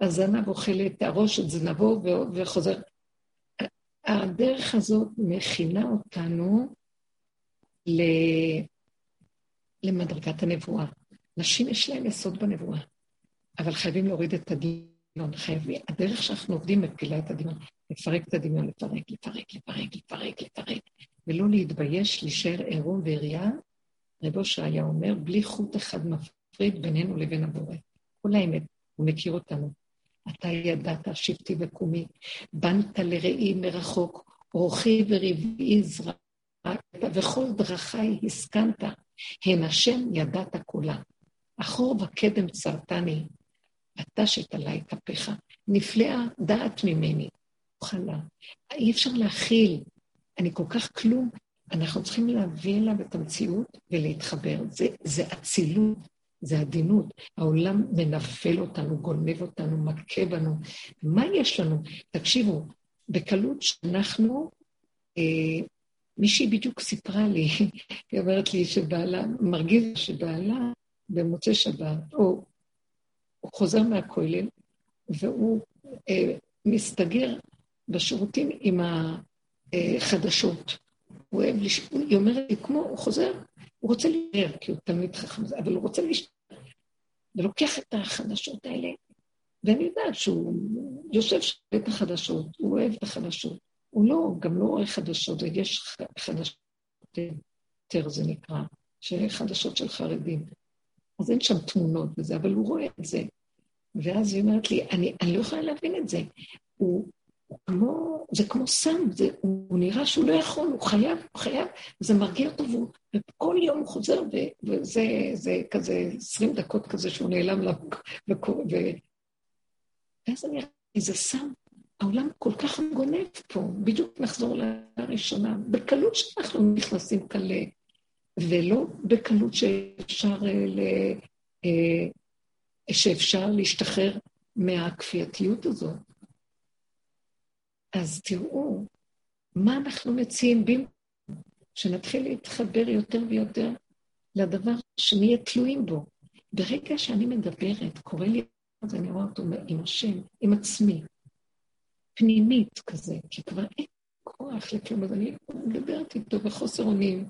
הזנב אוכל את הראש, את זנבו וחוזר. הדרך הזאת מכינה אותנו ל... למדרגת הנבואה. נשים יש להן יסוד בנבואה, אבל חייבים להוריד את הדמיון. חייבים, הדרך שאנחנו עובדים מפילה את הדמיון. לפרק את הדמיון, לפרק, לפרק, לפרק, לפרק, לפרק, ולא להתבייש, להישאר עירום ועירייה. רב אושר היה אומר, בלי חוט אחד מפריד בינינו לבין הבורא. כל האמת, הוא מכיר אותנו. אתה ידעת שבטי וקומי, בנת לראי מרחוק, אורחי ורבעי זרע, וכל דרכי הסכנת. הן השם ידעת כולה. אחור וקדם צרתני, ותשת עלי כפיך. נפלאה דעת ממני. אוכלה. אי אפשר להכיל. אני כל כך כלום. אנחנו צריכים להביא אליו את המציאות ולהתחבר. זה, זה אצילות, זה עדינות. העולם מנפל אותנו, גונב אותנו, מכה בנו. מה יש לנו? תקשיבו, בקלות שאנחנו אה, מישהי בדיוק סיפרה לי, (laughs) היא אומרת לי שבעלה, מרגיז שבעלה במוצאי שבת, או הוא חוזר מהכולל, והוא אה, מסתגר בשירותים עם החדשות. הוא אוהב, לש... היא אומרת לי, כמו, הוא חוזר, הוא רוצה להישאר, כי הוא תלמיד חכם, אבל הוא רוצה להישאר. ולוקח את החדשות האלה, ואני יודעת שהוא יושב את החדשות, הוא אוהב את החדשות. הוא לא, גם לא רואה חדשות, יש חדשות, יותר זה נקרא, חדשות של חרדים. אז אין שם תמונות וזה, אבל הוא רואה את זה. ואז היא אומרת לי, אני, אני לא יכולה להבין את זה. הוא, הוא כמו, זה כמו סם, זה, הוא, הוא נראה שהוא לא יכול, הוא חייב, הוא חייב, וזה מרגיע אותו, וכל יום הוא חוזר, ו, וזה זה כזה עשרים דקות כזה שהוא נעלם לה, ו... ואז אני אומרת, זה סם. העולם כל כך גונב פה, בדיוק נחזור לראשונה, בקלות שאנחנו נכנסים כאן. ולא בקלות שאפשר, אה, ל... אה, שאפשר להשתחרר מהכפייתיות הזאת. אז תראו, מה אנחנו מציעים במקום שנתחיל להתחבר יותר ויותר לדבר שנהיה תלויים בו. ברגע שאני מדברת, קורה לי, אז אני רואה אותו עם השם, עם עצמי, פנימית כזה, כי כבר אין כוח לכלום, אז אני מדברת איתו בחוסר אונים,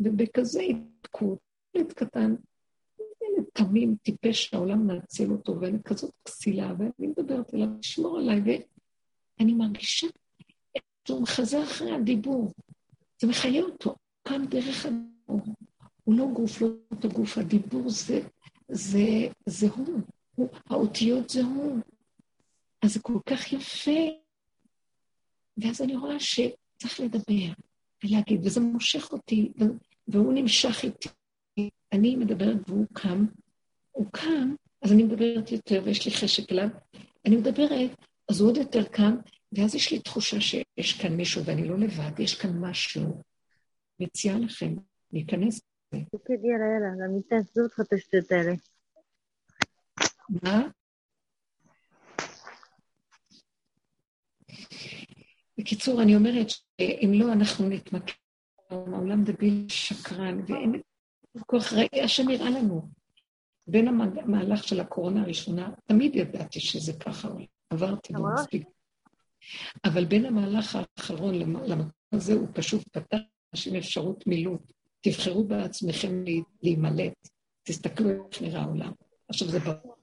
ובכזה התפקות, ילד קטן, ילד תמים, טיפש, העולם מנצל אותו, ואני כזאת כסילה, ואני מדברת אליו, לשמור עליי, ואני מרגישה שהוא מחזר אחרי הדיבור. זה מחיה אותו, כאן דרך הדיבור. הוא לא גוף, לא אותו גוף, הדיבור זה, זה, זה הוא, הוא, האותיות זה הוא. אז זה כל כך יפה. ואז אני רואה שצריך לדבר ולהגיד, וזה מושך אותי, והוא נמשך איתי. אני מדברת והוא קם, הוא קם, אז אני מדברת יותר ויש לי חשק אליו. אני מדברת, אז הוא עוד יותר קם, ואז יש לי תחושה שיש כאן מישהו ואני לא לבד, יש כאן משהו. מציעה לכם להיכנס לזה. מה? בקיצור, אני אומרת שאם לא, אנחנו נתמקד, העולם דביל שקרן, ואין כוח ראייה שנראה לנו. בין המהלך של הקורונה הראשונה, תמיד ידעתי שזה ככה, עברתי בו מספיק. אבל בין המהלך האחרון למקום הזה, הוא פשוט פתח אנשים אפשרות מילוט. תבחרו בעצמכם להימלט, תסתכלו איך נראה העולם. עכשיו זה ברור,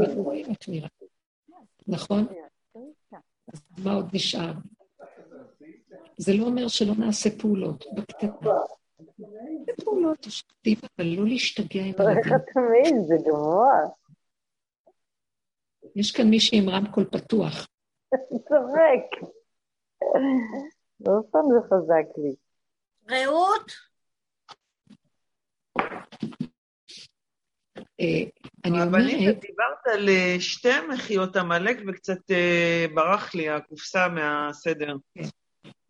אנחנו רואים איך נראה, נכון? אז מה עוד נשאר? זה לא אומר שלא נעשה פעולות, בקטנה. זה פעולות השקטים, אבל לא להשתגע עם הילדים. איך אתה מבין? זה גבוה. יש כאן מישהי עם רמקול פתוח. צוחק. לא סתם זה חזק לי. רעות? אה, אני אומרת... אבל דיברת על אה, שתי מחיות עמלק וקצת אה, ברח לי הקופסה מהסדר. כן.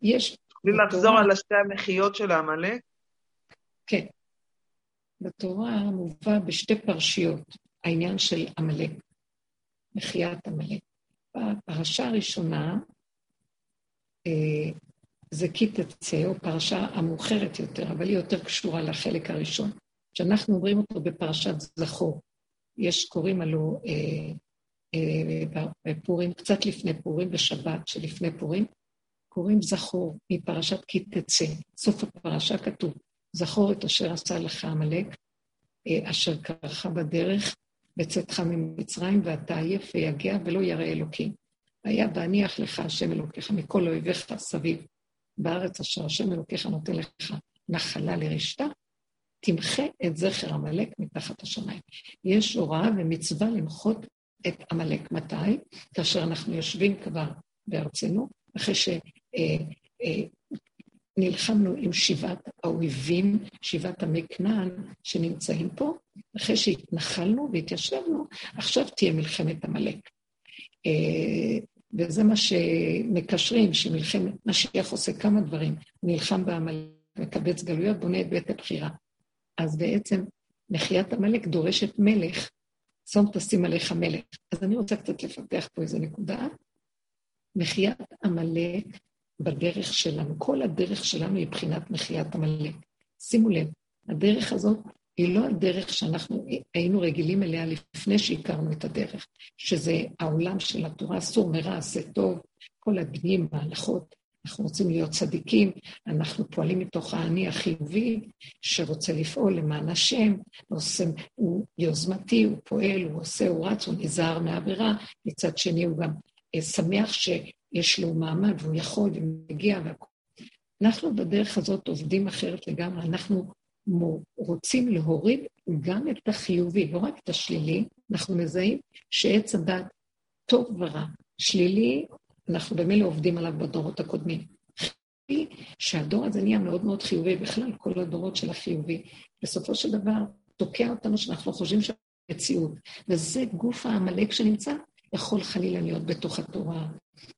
יש... תוכלי לחזור על השתי המחיות של העמלק? כן. בתורה מובא בשתי פרשיות העניין של עמלק, מחיית עמלק. בפרשה הראשונה, זה כי תצא, או פרשה המאוחרת יותר, אבל היא יותר קשורה לחלק הראשון. שאנחנו אומרים אותו בפרשת זכור. יש, קוראים עלו אה, אה, בפורים, קצת לפני פורים, בשבת שלפני פורים, קוראים זכור מפרשת כי תצא. סוף הפרשה כתוב, זכור את אשר עשה לך עמלק, אה, אשר קרחה בדרך, בצאתך ממצרים, ואתה עייף ויגע ולא ירא אלוקים. והיה בהניח לך השם אלוקיך מכל אויביך סביב, בארץ אשר השם אלוקיך נותן לך נחלה לרשתה, תמחה את זכר עמלק מתחת השמיים. יש הוראה ומצווה למחות את עמלק. מתי? כאשר אנחנו יושבים כבר בארצנו, אחרי שנלחמנו אה, אה, עם שבעת האויבים, שבעת עמי כנען שנמצאים פה, אחרי שהתנחלנו והתיישבנו, עכשיו תהיה מלחמת עמלק. אה, וזה מה שמקשרים, שמלחמת, משיח עושה כמה דברים, נלחם בעמלק, מקבץ גלויות, בונה את בית הבחירה. אז בעצם מחיית עמלק דורשת מלך, שום תשים עליך מלך. אז אני רוצה קצת לפתח פה איזו נקודה. מחיית עמלק בדרך שלנו, כל הדרך שלנו היא בחינת מחיית עמלק. שימו לב, הדרך הזאת היא לא הדרך שאנחנו היינו רגילים אליה לפני שהכרנו את הדרך, שזה העולם של התורה, אסור מרע, עשה טוב, כל הדינים, ההלכות, אנחנו רוצים להיות צדיקים, אנחנו פועלים מתוך האני החיובי שרוצה לפעול למען השם, ועושה, הוא יוזמתי, הוא פועל, הוא עושה, הוא רץ, הוא נזהר מהעבירה, מצד שני הוא גם אה, שמח שיש לו מעמד והוא יכול ומגיע והכל. אנחנו בדרך הזאת עובדים אחרת לגמרי, אנחנו רוצים להוריד גם את החיובי, לא רק את השלילי, אנחנו מזהים שעץ הדת טוב ורע. שלילי, אנחנו במילא עובדים עליו בדורות הקודמים. שהדור הזה נהיה מאוד מאוד חיובי, בכלל כל הדורות של החיובי, בסופו של דבר תוקע אותנו שאנחנו חושבים שהמציאות, וזה גוף העמלק שנמצא, יכול חלילה להיות בתוך התורה,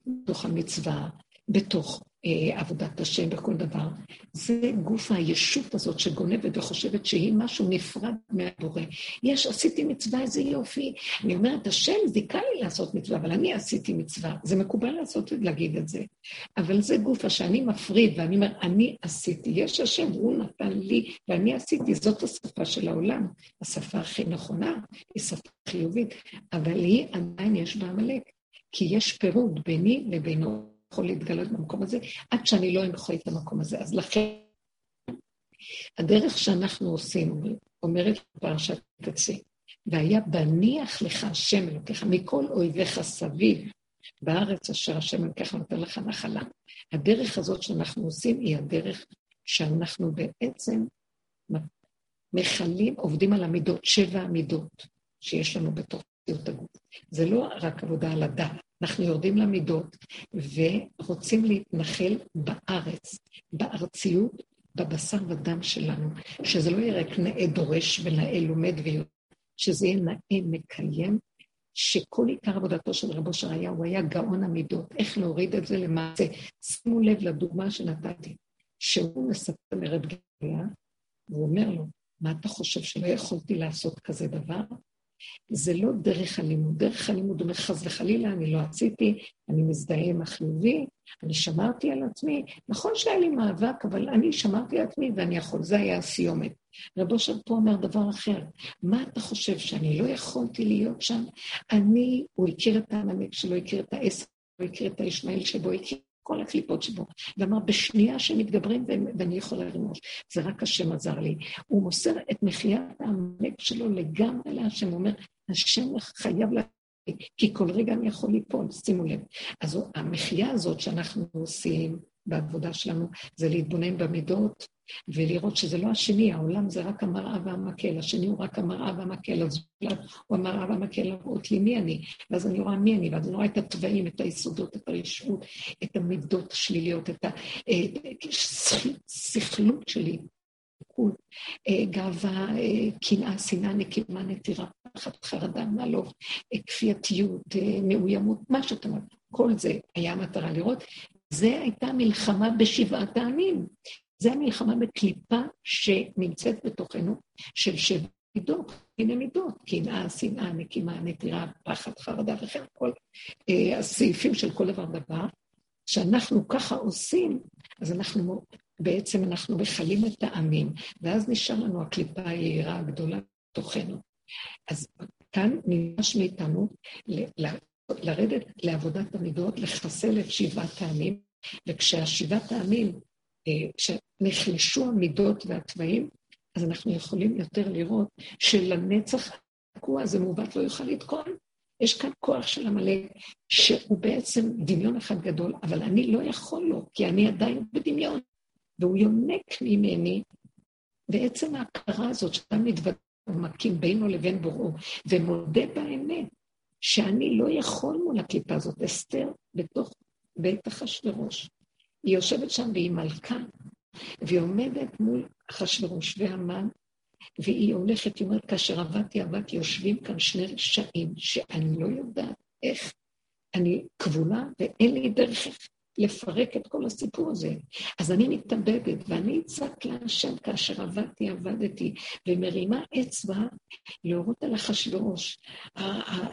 בתוך המצווה, בתוך אה, עבודת השם בכל דבר. זה גוף הישות הזאת שגונבת וחושבת שהיא משהו נפרד מהבורא. יש, עשיתי מצווה, איזה יופי. אני אומרת, השם זיכה לי לעשות מצווה, אבל אני עשיתי מצווה. זה מקובל לעשות, להגיד את זה. אבל זה גופה שאני מפריד, ואני אומר, אני עשיתי. יש השם, הוא נתן לי, ואני עשיתי. זאת השפה של העולם. השפה הכי נכונה, היא שפה חיובית, אבל היא עדיין יש בה. כי יש פירוד ביני לבינו. יכול להתגלות במקום הזה, עד שאני לא אמחוא את המקום הזה. אז לכן, הדרך שאנחנו עושים, אומרת פרשת קצה, והיה בניח לך השם אלוקיך מכל אויביך סביב, בארץ אשר השם אלוקיך נותן לך נחלה. הדרך הזאת שאנחנו עושים היא הדרך שאנחנו בעצם מכלים, עובדים על המידות, שבע המידות שיש לנו בתוך מציאות הגוף. זה לא רק עבודה על הדעת, אנחנו יורדים למידות ורוצים להתנחל בארץ, בארציות, בבשר ודם שלנו, שזה לא יהיה רק נאה דורש ונאה לומד ויודע, שזה יהיה נאה מקיים, שכל עיקר עבודתו של רבו שר היה, הוא היה גאון המידות, איך להוריד את זה למעשה. שימו לב לדוגמה שנתתי, שהוא מספר לרב גליה, והוא אומר לו, מה אתה חושב שלא יכולתי לעשות כזה דבר? זה לא דרך הלימוד. דרך הלימוד אומר, חס וחלילה, אני לא עשיתי, אני מזדהה עם החיובי, אני שמרתי על עצמי. נכון שהיה לי מאבק, אבל אני שמרתי על עצמי ואני יכול, זה היה הסיומת. רבו שם פה אומר דבר אחר, מה אתה חושב, שאני לא יכולתי להיות שם? אני, הוא הכיר את העמלק שלו, הכיר את העשר, הוא הכיר את הישמעאל שבו, הכיר כל הקליפות שבו, ואמר, בשנייה שמתגברים ואני יכולה לרמוש, זה רק השם עזר לי. הוא מוסר את מחיית העמלק שלו לגמרי להשם, הוא אומר, השם חייב לה... כי כל רגע אני יכול ליפול, שימו לב. אז המחייה הזאת שאנחנו עושים בעבודה שלנו, זה להתבונן במידות, ולראות שזה לא השני, העולם זה רק המראה והמקל, השני הוא רק המראה והמקל, אז הוא המראה והמקל להראות לי מי אני, ואז אני רואה מי אני, ואז אני רואה את התוואים, את היסודות, את הרשעות, את המידות השליליות, את הסכלות שלי, אה, גאווה, אה, קנאה, שנאה, נקימה, נטירה, פחד, חרדה, מעלוף, אה, כפייתיות, מאוימות, מה שאתה אומר, כל זה היה המטרה לראות. זה הייתה מלחמה בשבעת העמים. זה המלחמה בקליפה שנמצאת בתוכנו, של שבע מידות, הנה מידות, קנאה, שנאה, נקימה, נטירה, פחד, חרדה וכן כל אה, הסעיפים של כל דבר דבר. כשאנחנו ככה עושים, אז אנחנו, בעצם אנחנו מכלים את העמים, ואז נשאר לנו הקליפה היהירה הגדולה בתוכנו. אז כאן נדרש מאיתנו לרדת לעבודת המידות, לחסל את שבעת העמים, וכשהשבעת העמים כשנחלשו המידות והתוואים, אז אנחנו יכולים יותר לראות שלנצח התקוע הזה מעוות לא יוכל לתקון. יש כאן כוח של עמלק, שהוא בעצם דמיון אחד גדול, אבל אני לא יכול לו, כי אני עדיין בדמיון. והוא יונק ממני, ועצם ההכרה הזאת שאתה מתוודע ומקים בינו לבין בוראו, ומודה באמת שאני לא יכול מול הקליפה הזאת. אסתר בתוך בית אחשורוש, היא יושבת שם והיא מלכה, והיא עומדת מול אחשוורוש והמן, והיא הולכת, היא אומרת, כאשר עבדתי, עבדתי, יושבים כאן שני רשעים, שאני לא יודעת איך, אני כבולה ואין לי דרך לפרק את כל הסיפור הזה. אז אני מתאבדת, ואני אצעק להשם כאשר עבדתי, עבדתי, ומרימה אצבע להורות על אחשוורוש,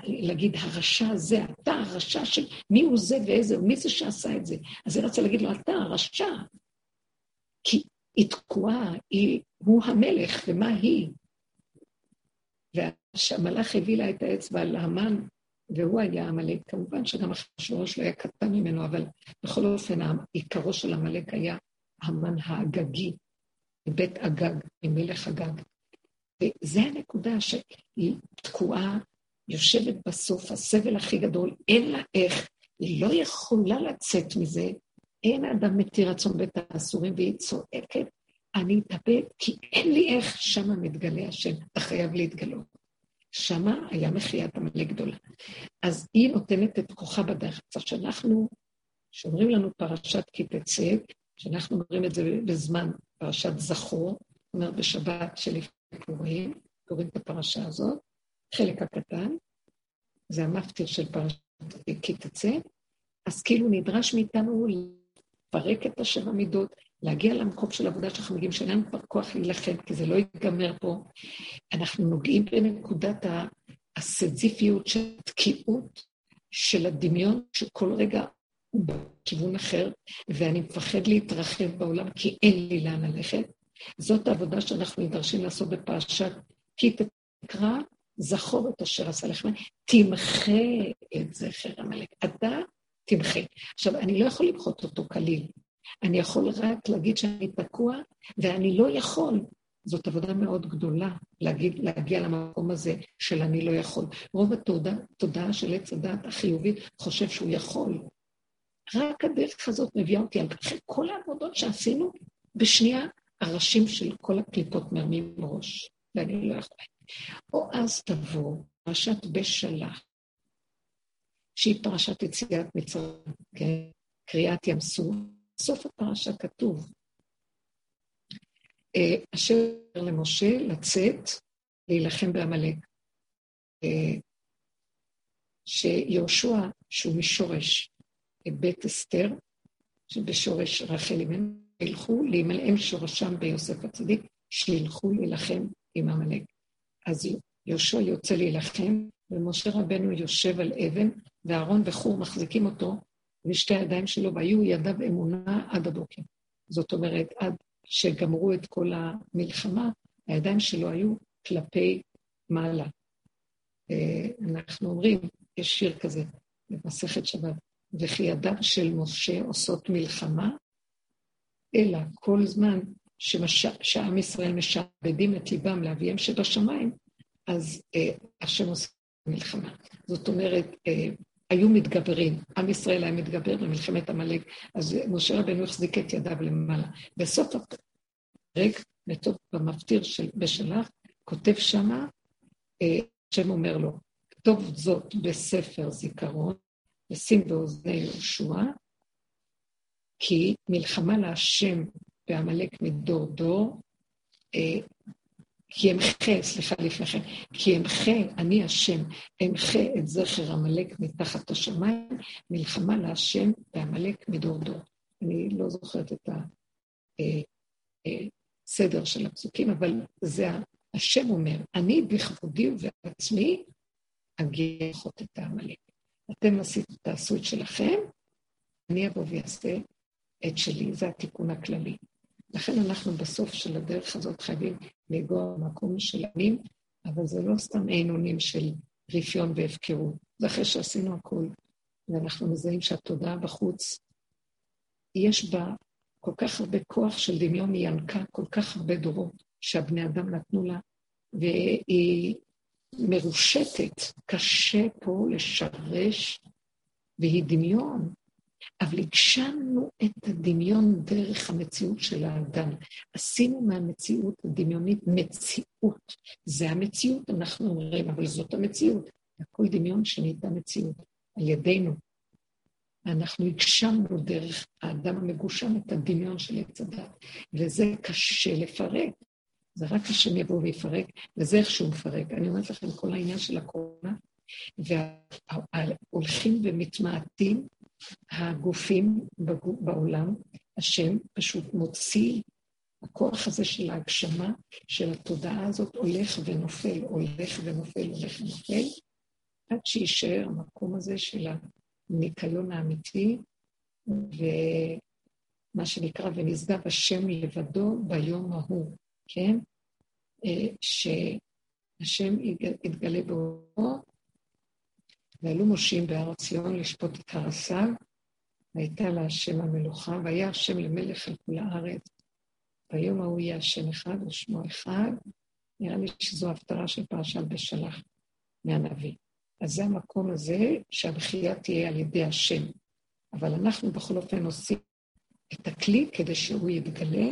להגיד, הרשע הזה, אתה הרשע של מי הוא זה ואיזה, מי זה שעשה את זה? אז היא רצה להגיד לו, אתה הרשע. כי היא תקועה, היא, הוא המלך, ומה היא? והמלאך הביא לה את האצבע על המן, והוא היה עמלק. כמובן שגם אחשוורוש לא היה קטן ממנו, אבל בכל אופן, עיקרו של עמלק היה המן האגגי, מבית אגג, ממלך אגג. וזו הנקודה שהיא תקועה, יושבת בסוף, הסבל הכי גדול, אין לה איך, היא לא יכולה לצאת מזה, אין אדם מתיר רצון בית האסורים, והיא צועקת, אני אתאבד, כי אין לי איך, שמה מתגלה השם, אתה חייב להתגלות. שמה היה מחיית עמלק גדולה. אז היא נותנת את כוחה בדרך. עכשיו, שאנחנו, שאומרים לנו פרשת כי תצא, שאנחנו אומרים את זה בזמן פרשת זכור, זאת אומרת בשבת שלפני פורים, קוראים את הפרשה הזאת, חלק הקטן, זה המפטיר של פרשת כי תצא, אז כאילו נדרש מאיתנו לפרק את השבע מידות, להגיע למקום של עבודה שאנחנו מגיעים, שאין לנו כבר כוח להילחם, כי זה לא ייגמר פה. אנחנו נוגעים בנקודת הסזיפיות של התקיעות של הדמיון, שכל רגע הוא בכיוון אחר, ואני מפחד להתרחב בעולם כי אין לי לאן ללכת. זאת העבודה שאנחנו נדרשים לעשות בפרשת כי תקרא, זכור את אשר עשה לך, תמחה את זכר עמלק. אתה תמחה. עכשיו, אני לא יכול למחות אותו כליל. אני יכול רק להגיד שאני תקוע, ואני לא יכול. זאת עבודה מאוד גדולה, להגיד, להגיע למקום הזה של אני לא יכול. רוב התודעה, של עץ הדת החיובית חושב שהוא יכול. רק הדרך הזאת מביאה אותי, אחרי כל העבודות שעשינו, בשנייה הראשים של כל הקליפות מרמים ראש, ואני לא יכולה. או אז תבוא פרשת בשלח, שהיא פרשת יציאת מצרים, כן? קריאת ים סוף, בסוף הפרשה כתוב, אה, אשר למשה לצאת להילחם בעמלק. אה, שיהושע, שהוא משורש בית אסתר, שבשורש רחל אימנו, ילכו להימלאם שורשם ביוסף הצדיק, שילכו להילחם עם עמלק. אז יהושע יוצא להילחם, ומשה רבנו יושב על אבן, ואהרון וחור מחזיקים אותו בשתי הידיים שלו, והיו ידיו אמונה עד הבוקר. זאת אומרת, עד שגמרו את כל המלחמה, הידיים שלו היו כלפי מעלה. אה, אנחנו אומרים, יש שיר כזה במסכת שבת, וכי ידיו של משה עושות מלחמה, אלא כל זמן שעם ישראל משעבדים את ליבם לאביהם שבשמיים, אז אה, השם עושה מלחמה. זאת אומרת, אה, היו מתגברים, עם ישראל היה מתגבר במלחמת עמלק, אז משה רבנו החזיק את ידיו למעלה. בסוף הפרק, בטוב במפטיר של בשלח, כותב שמה, אה, השם אומר לו, כתוב זאת בספר זיכרון, ושים באוזני יהושע, כי מלחמה להשם בעמלק מדור דור, אה, כי אמחה, סליחה לפניכם, כי אמחה, אני השם, אמחה את זכר עמלק מתחת השמיים, מלחמה להשם בעמלק מדור דור. אני לא זוכרת את הסדר אה, של הפסוקים, אבל זה השם אומר, אני בכבודי ובעצמי אגיע לחוט את העמלק. אתם עשיתם, תעשו את שלכם, אני אבוא ואעשה את שלי, זה התיקון הכללי. לכן אנחנו בסוף של הדרך הזאת חייבים לגוע במקום של עמים, אבל זה לא סתם אין אונים של רפיון והפקרות, זה אחרי שעשינו הכול, ואנחנו מזהים שהתודעה בחוץ, יש בה כל כך הרבה כוח של דמיון, היא ינקה כל כך הרבה דורות שהבני אדם נתנו לה, והיא מרושתת, קשה פה לשרש, והיא דמיון, אבל הגשמנו את הדמיון דרך המציאות של האדם. עשינו מהמציאות הדמיונית מציאות. זה המציאות, אנחנו אומרים, אבל זאת המציאות. הכל דמיון שנהייתה מציאות על ידינו. אנחנו הגשמנו דרך האדם המגושם את הדמיון של עץ הדת, וזה קשה לפרק. זה רק השם יבוא ויפרק, וזה איך שהוא מפרק. אני אומרת לכם, כל העניין של הקורונה, והולכים ומתמעטים הגופים בעולם, השם פשוט מוציא, הכוח הזה של ההגשמה, של התודעה הזאת, הולך ונופל, הולך ונופל, הולך ונופל, עד שיישאר המקום הזה של הניקיון האמיתי, ומה שנקרא, ונשגב השם לבדו ביום ההוא. כן? אה, שהשם יתגלה באורו, ועלו מושיעים בהר ציון לשפוט את הר הסב, והייתה לה השם המלוכה, והיה השם למלך על כל הארץ. ביום ההוא יהיה השם אחד ושמו אחד. נראה לי שזו הפטרה של פרשת בשלח מהנביא. אז זה המקום הזה שהבחייה תהיה על ידי השם. אבל אנחנו בכל אופן עושים את הכלי כדי שהוא יתגלה,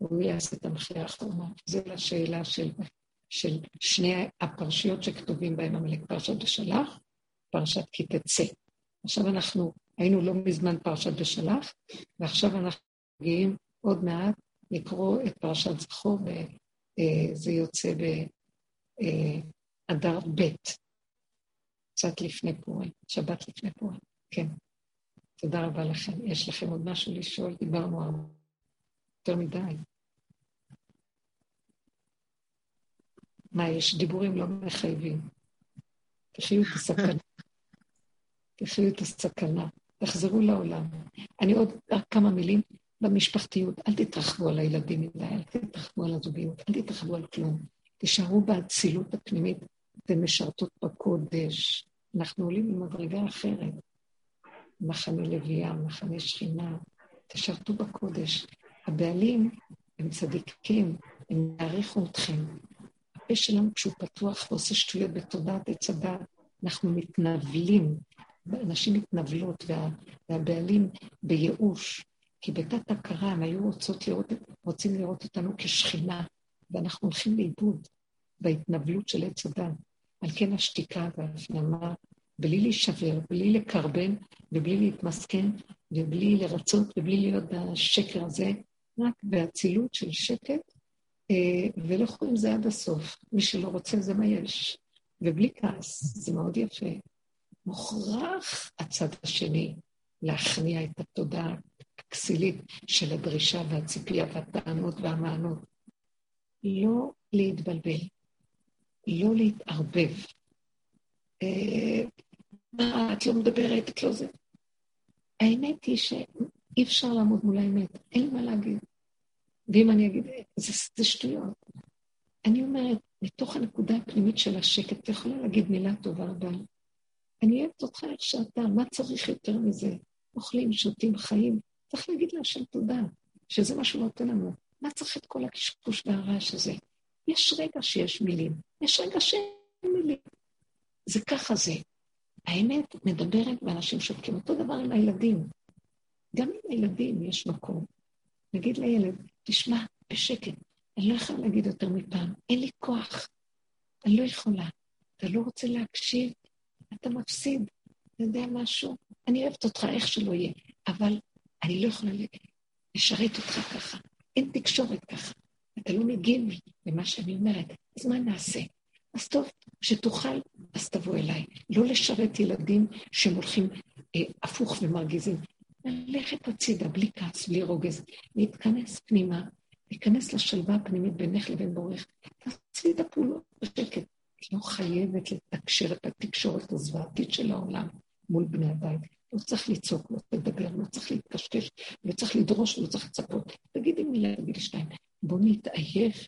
והוא יעשה את המחיה האחרונה. זו השאלה של, של שני הפרשיות שכתובים בהם עמלק פרשת בשלח, פרשת כי תצא. עכשיו אנחנו היינו לא מזמן פרשת בשלח, ועכשיו אנחנו מגיעים עוד מעט לקרוא את פרשת זכור, וזה יוצא באדר ב', קצת לפני פורים, שבת לפני פורים, כן. תודה רבה לכם. יש לכם עוד משהו לשאול? דיברנו הרבה. יותר מדי. מה, יש דיבורים לא מחייבים. תחיו את הסכנה. תחיו את הסכנה. תחזרו לעולם. אני עוד רק כמה מילים במשפחתיות. אל תתרחבו על הילדים מדי, אל תתרחבו על הזוגיות, אל תתרחבו על כלום. תישארו באצילות הפנימית ומשרתות בקודש. אנחנו עולים למדרגה אחרת. מחנה לוויה, מחנה שכינה, תשרתו בקודש. הבעלים הם צדיקים, הם יעריכו אתכם. הפה שלנו כשהוא פתוח ועושה שטויות בתודעת עץ הדת, אנחנו מתנבלים, אנשים מתנבלות, וה, והבעלים בייאוש, כי בתת הכרה הם היו רוצות לראות, רוצים לראות אותנו כשכינה, ואנחנו הולכים לאיבוד בהתנבלות של עץ הדת. על כן השתיקה וההפנמה, בלי להישבר, בלי לקרבן, ובלי להתמסכן, ובלי לרצות, ובלי להיות בשקר הזה, רק באצילות של שקט, אה, ולכו עם זה עד הסוף. מי שלא רוצה, זה מה יש. ובלי כעס, זה מאוד יפה. מוכרח הצד השני להכניע את התודעה הכסילית של הדרישה והציפייה והטענות והמענות. לא להתבלבל, לא להתערבב. אה, מה, את לא מדברת, את לא זה. האמת היא שאי אפשר לעמוד מול האמת, אין מה להגיד. ואם אני אגיד, זה, זה שטויות. אני אומרת, מתוך הנקודה הפנימית של השקט, את יכולה להגיד מילה טובה רבה. אני אוהבת אותך איך שאתה, מה צריך יותר מזה? אוכלים, שותים, חיים. צריך להגיד להשם תודה, שזה מה שהוא נותן לנו. מה צריך את כל הקשקוש והרעש הזה? יש רגע שיש מילים, יש רגע שאין מילים. זה ככה זה. האמת מדברת ואנשים שותקים. אותו דבר עם הילדים. גם עם הילדים יש מקום. נגיד לילד, תשמע, בשקט, אני לא יכולה להגיד יותר מפעם, אין לי כוח, אני לא יכולה. אתה לא רוצה להקשיב, אתה מפסיד. אתה יודע משהו? אני אוהבת אותך איך שלא יהיה, אבל אני לא יכולה לשרת אותך ככה. אין תקשורת ככה. אתה לא מגיב למה שאני אומרת, אז מה נעשה? אז טוב, כשתוכל, אז תבוא אליי. לא לשרת ילדים שהם הולכים אה, הפוך ומרגיזים. ללכת הצידה, בלי כעס, בלי רוגז, להתכנס פנימה, להיכנס לשלווה הפנימית בינך לבין בורך. תעשי את הפעולות בשקט. את לא חייבת לתקשר את התקשורת הזוועתית של העולם מול בני הבית. לא צריך לצעוק, לא צריך לדבר, לא צריך להתקשקש, לא צריך לדרוש, לא צריך לצפות. תגידי מילה, תגידי שתיים. בואו נתעייף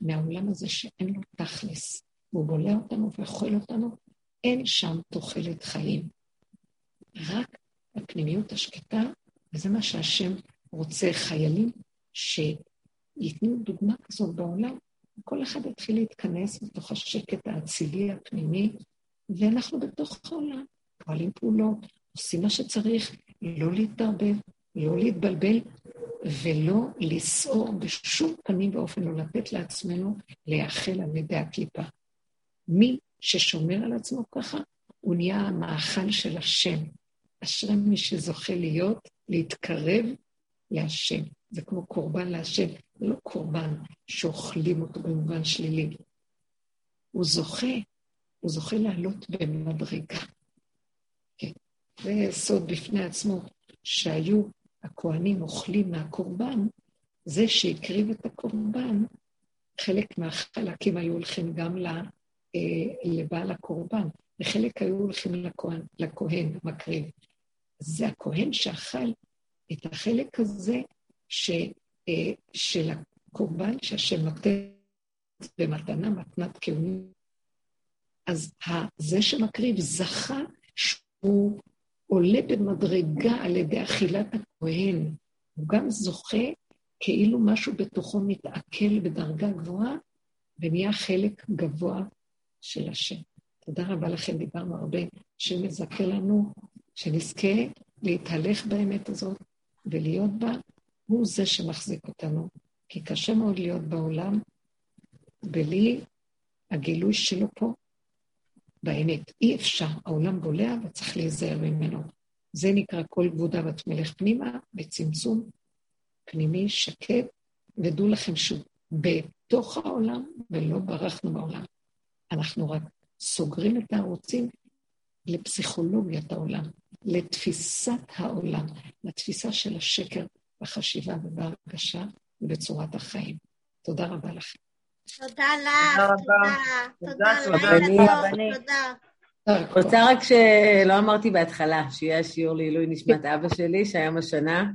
מהעולם הזה שאין לו תכלס. והוא בולע אותנו ואוכל אותנו, אין שם תוחלת חיים. רק הפנימיות השקטה, וזה מה שהשם רוצה, חיילים שייתנו דוגמה כזאת בעולם, כל אחד יתחיל להתכנס בתוך השקט האצילי הפנימי, ואנחנו בתוך העולם, פועלים פעולות, עושים מה שצריך, לא להתערבב, לא להתבלבל, ולא לסעור בשום פנים ואופן, לא לתת לעצמנו להיאכל על ידי הקליפה. מי ששומר על עצמו ככה, הוא נהיה המאכל של השם. אשרי מי שזוכה להיות, להתקרב להשם. זה כמו קורבן להשם, זה לא קורבן שאוכלים אותו במובן שלילי. הוא זוכה, הוא זוכה לעלות במדרגה. כן. זה סוד בפני עצמו, שהיו הכוהנים אוכלים מהקורבן, זה שהקריב את הקורבן, חלק מהחלקים היו הולכים גם אה, לבעל הקורבן, וחלק היו הולכים לכהן, לכהן מקריב. זה הכהן שאכל את החלק הזה ש, אה, של הקורבן שהשם נותן במתנה, מתנת כהונים. אז זה שמקריב זכה שהוא עולה במדרגה על ידי אכילת הכהן. הוא גם זוכה כאילו משהו בתוכו מתעכל בדרגה גבוהה, ונהיה חלק גבוה של השם. תודה רבה לכם, דיברנו הרבה, שמזכה לנו, שנזכה להתהלך באמת הזאת ולהיות בה, הוא זה שמחזיק אותנו. כי קשה מאוד להיות בעולם בלי הגילוי שלו פה באמת. אי אפשר, העולם בולע וצריך להיזהר ממנו. זה נקרא כל כבודה בת מלך פנימה, בצמצום פנימי שקט, ודעו לכם שהוא בתוך העולם ולא ברחנו בעולם. אנחנו רק סוגרים את הערוצים לפסיכולוגיית העולם, לתפיסת העולם, לתפיסה של השקר בחשיבה ובהרגשה ובצורת החיים. תודה רבה לכם. תודה לך, תודה. תודה, לילה תודה. רוצה רק שלא אמרתי בהתחלה, שיהיה השיעור לעילוי נשמת אבא שלי, שהיום השנה.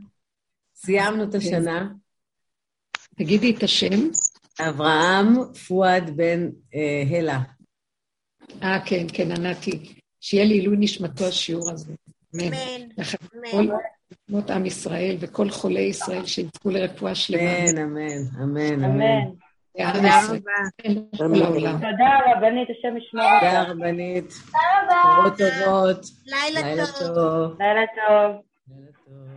סיימנו את השנה. תגידי את השם. אברהם פואד בן אה, הלה. אה, כן, כן, ענתי. שיהיה לעילוי נשמתו השיעור הזה. אמן. אמן. כל עם ישראל וכל חולי ישראל שיזכו לרפואה שלמה. אמן, אמן, אמן, אמן. תודה רבה. תודה רבנית, השם ישמור אותך. תודה רבנית. תודה רבה. טובות. לילה טוב. לילה טוב. לילה טוב.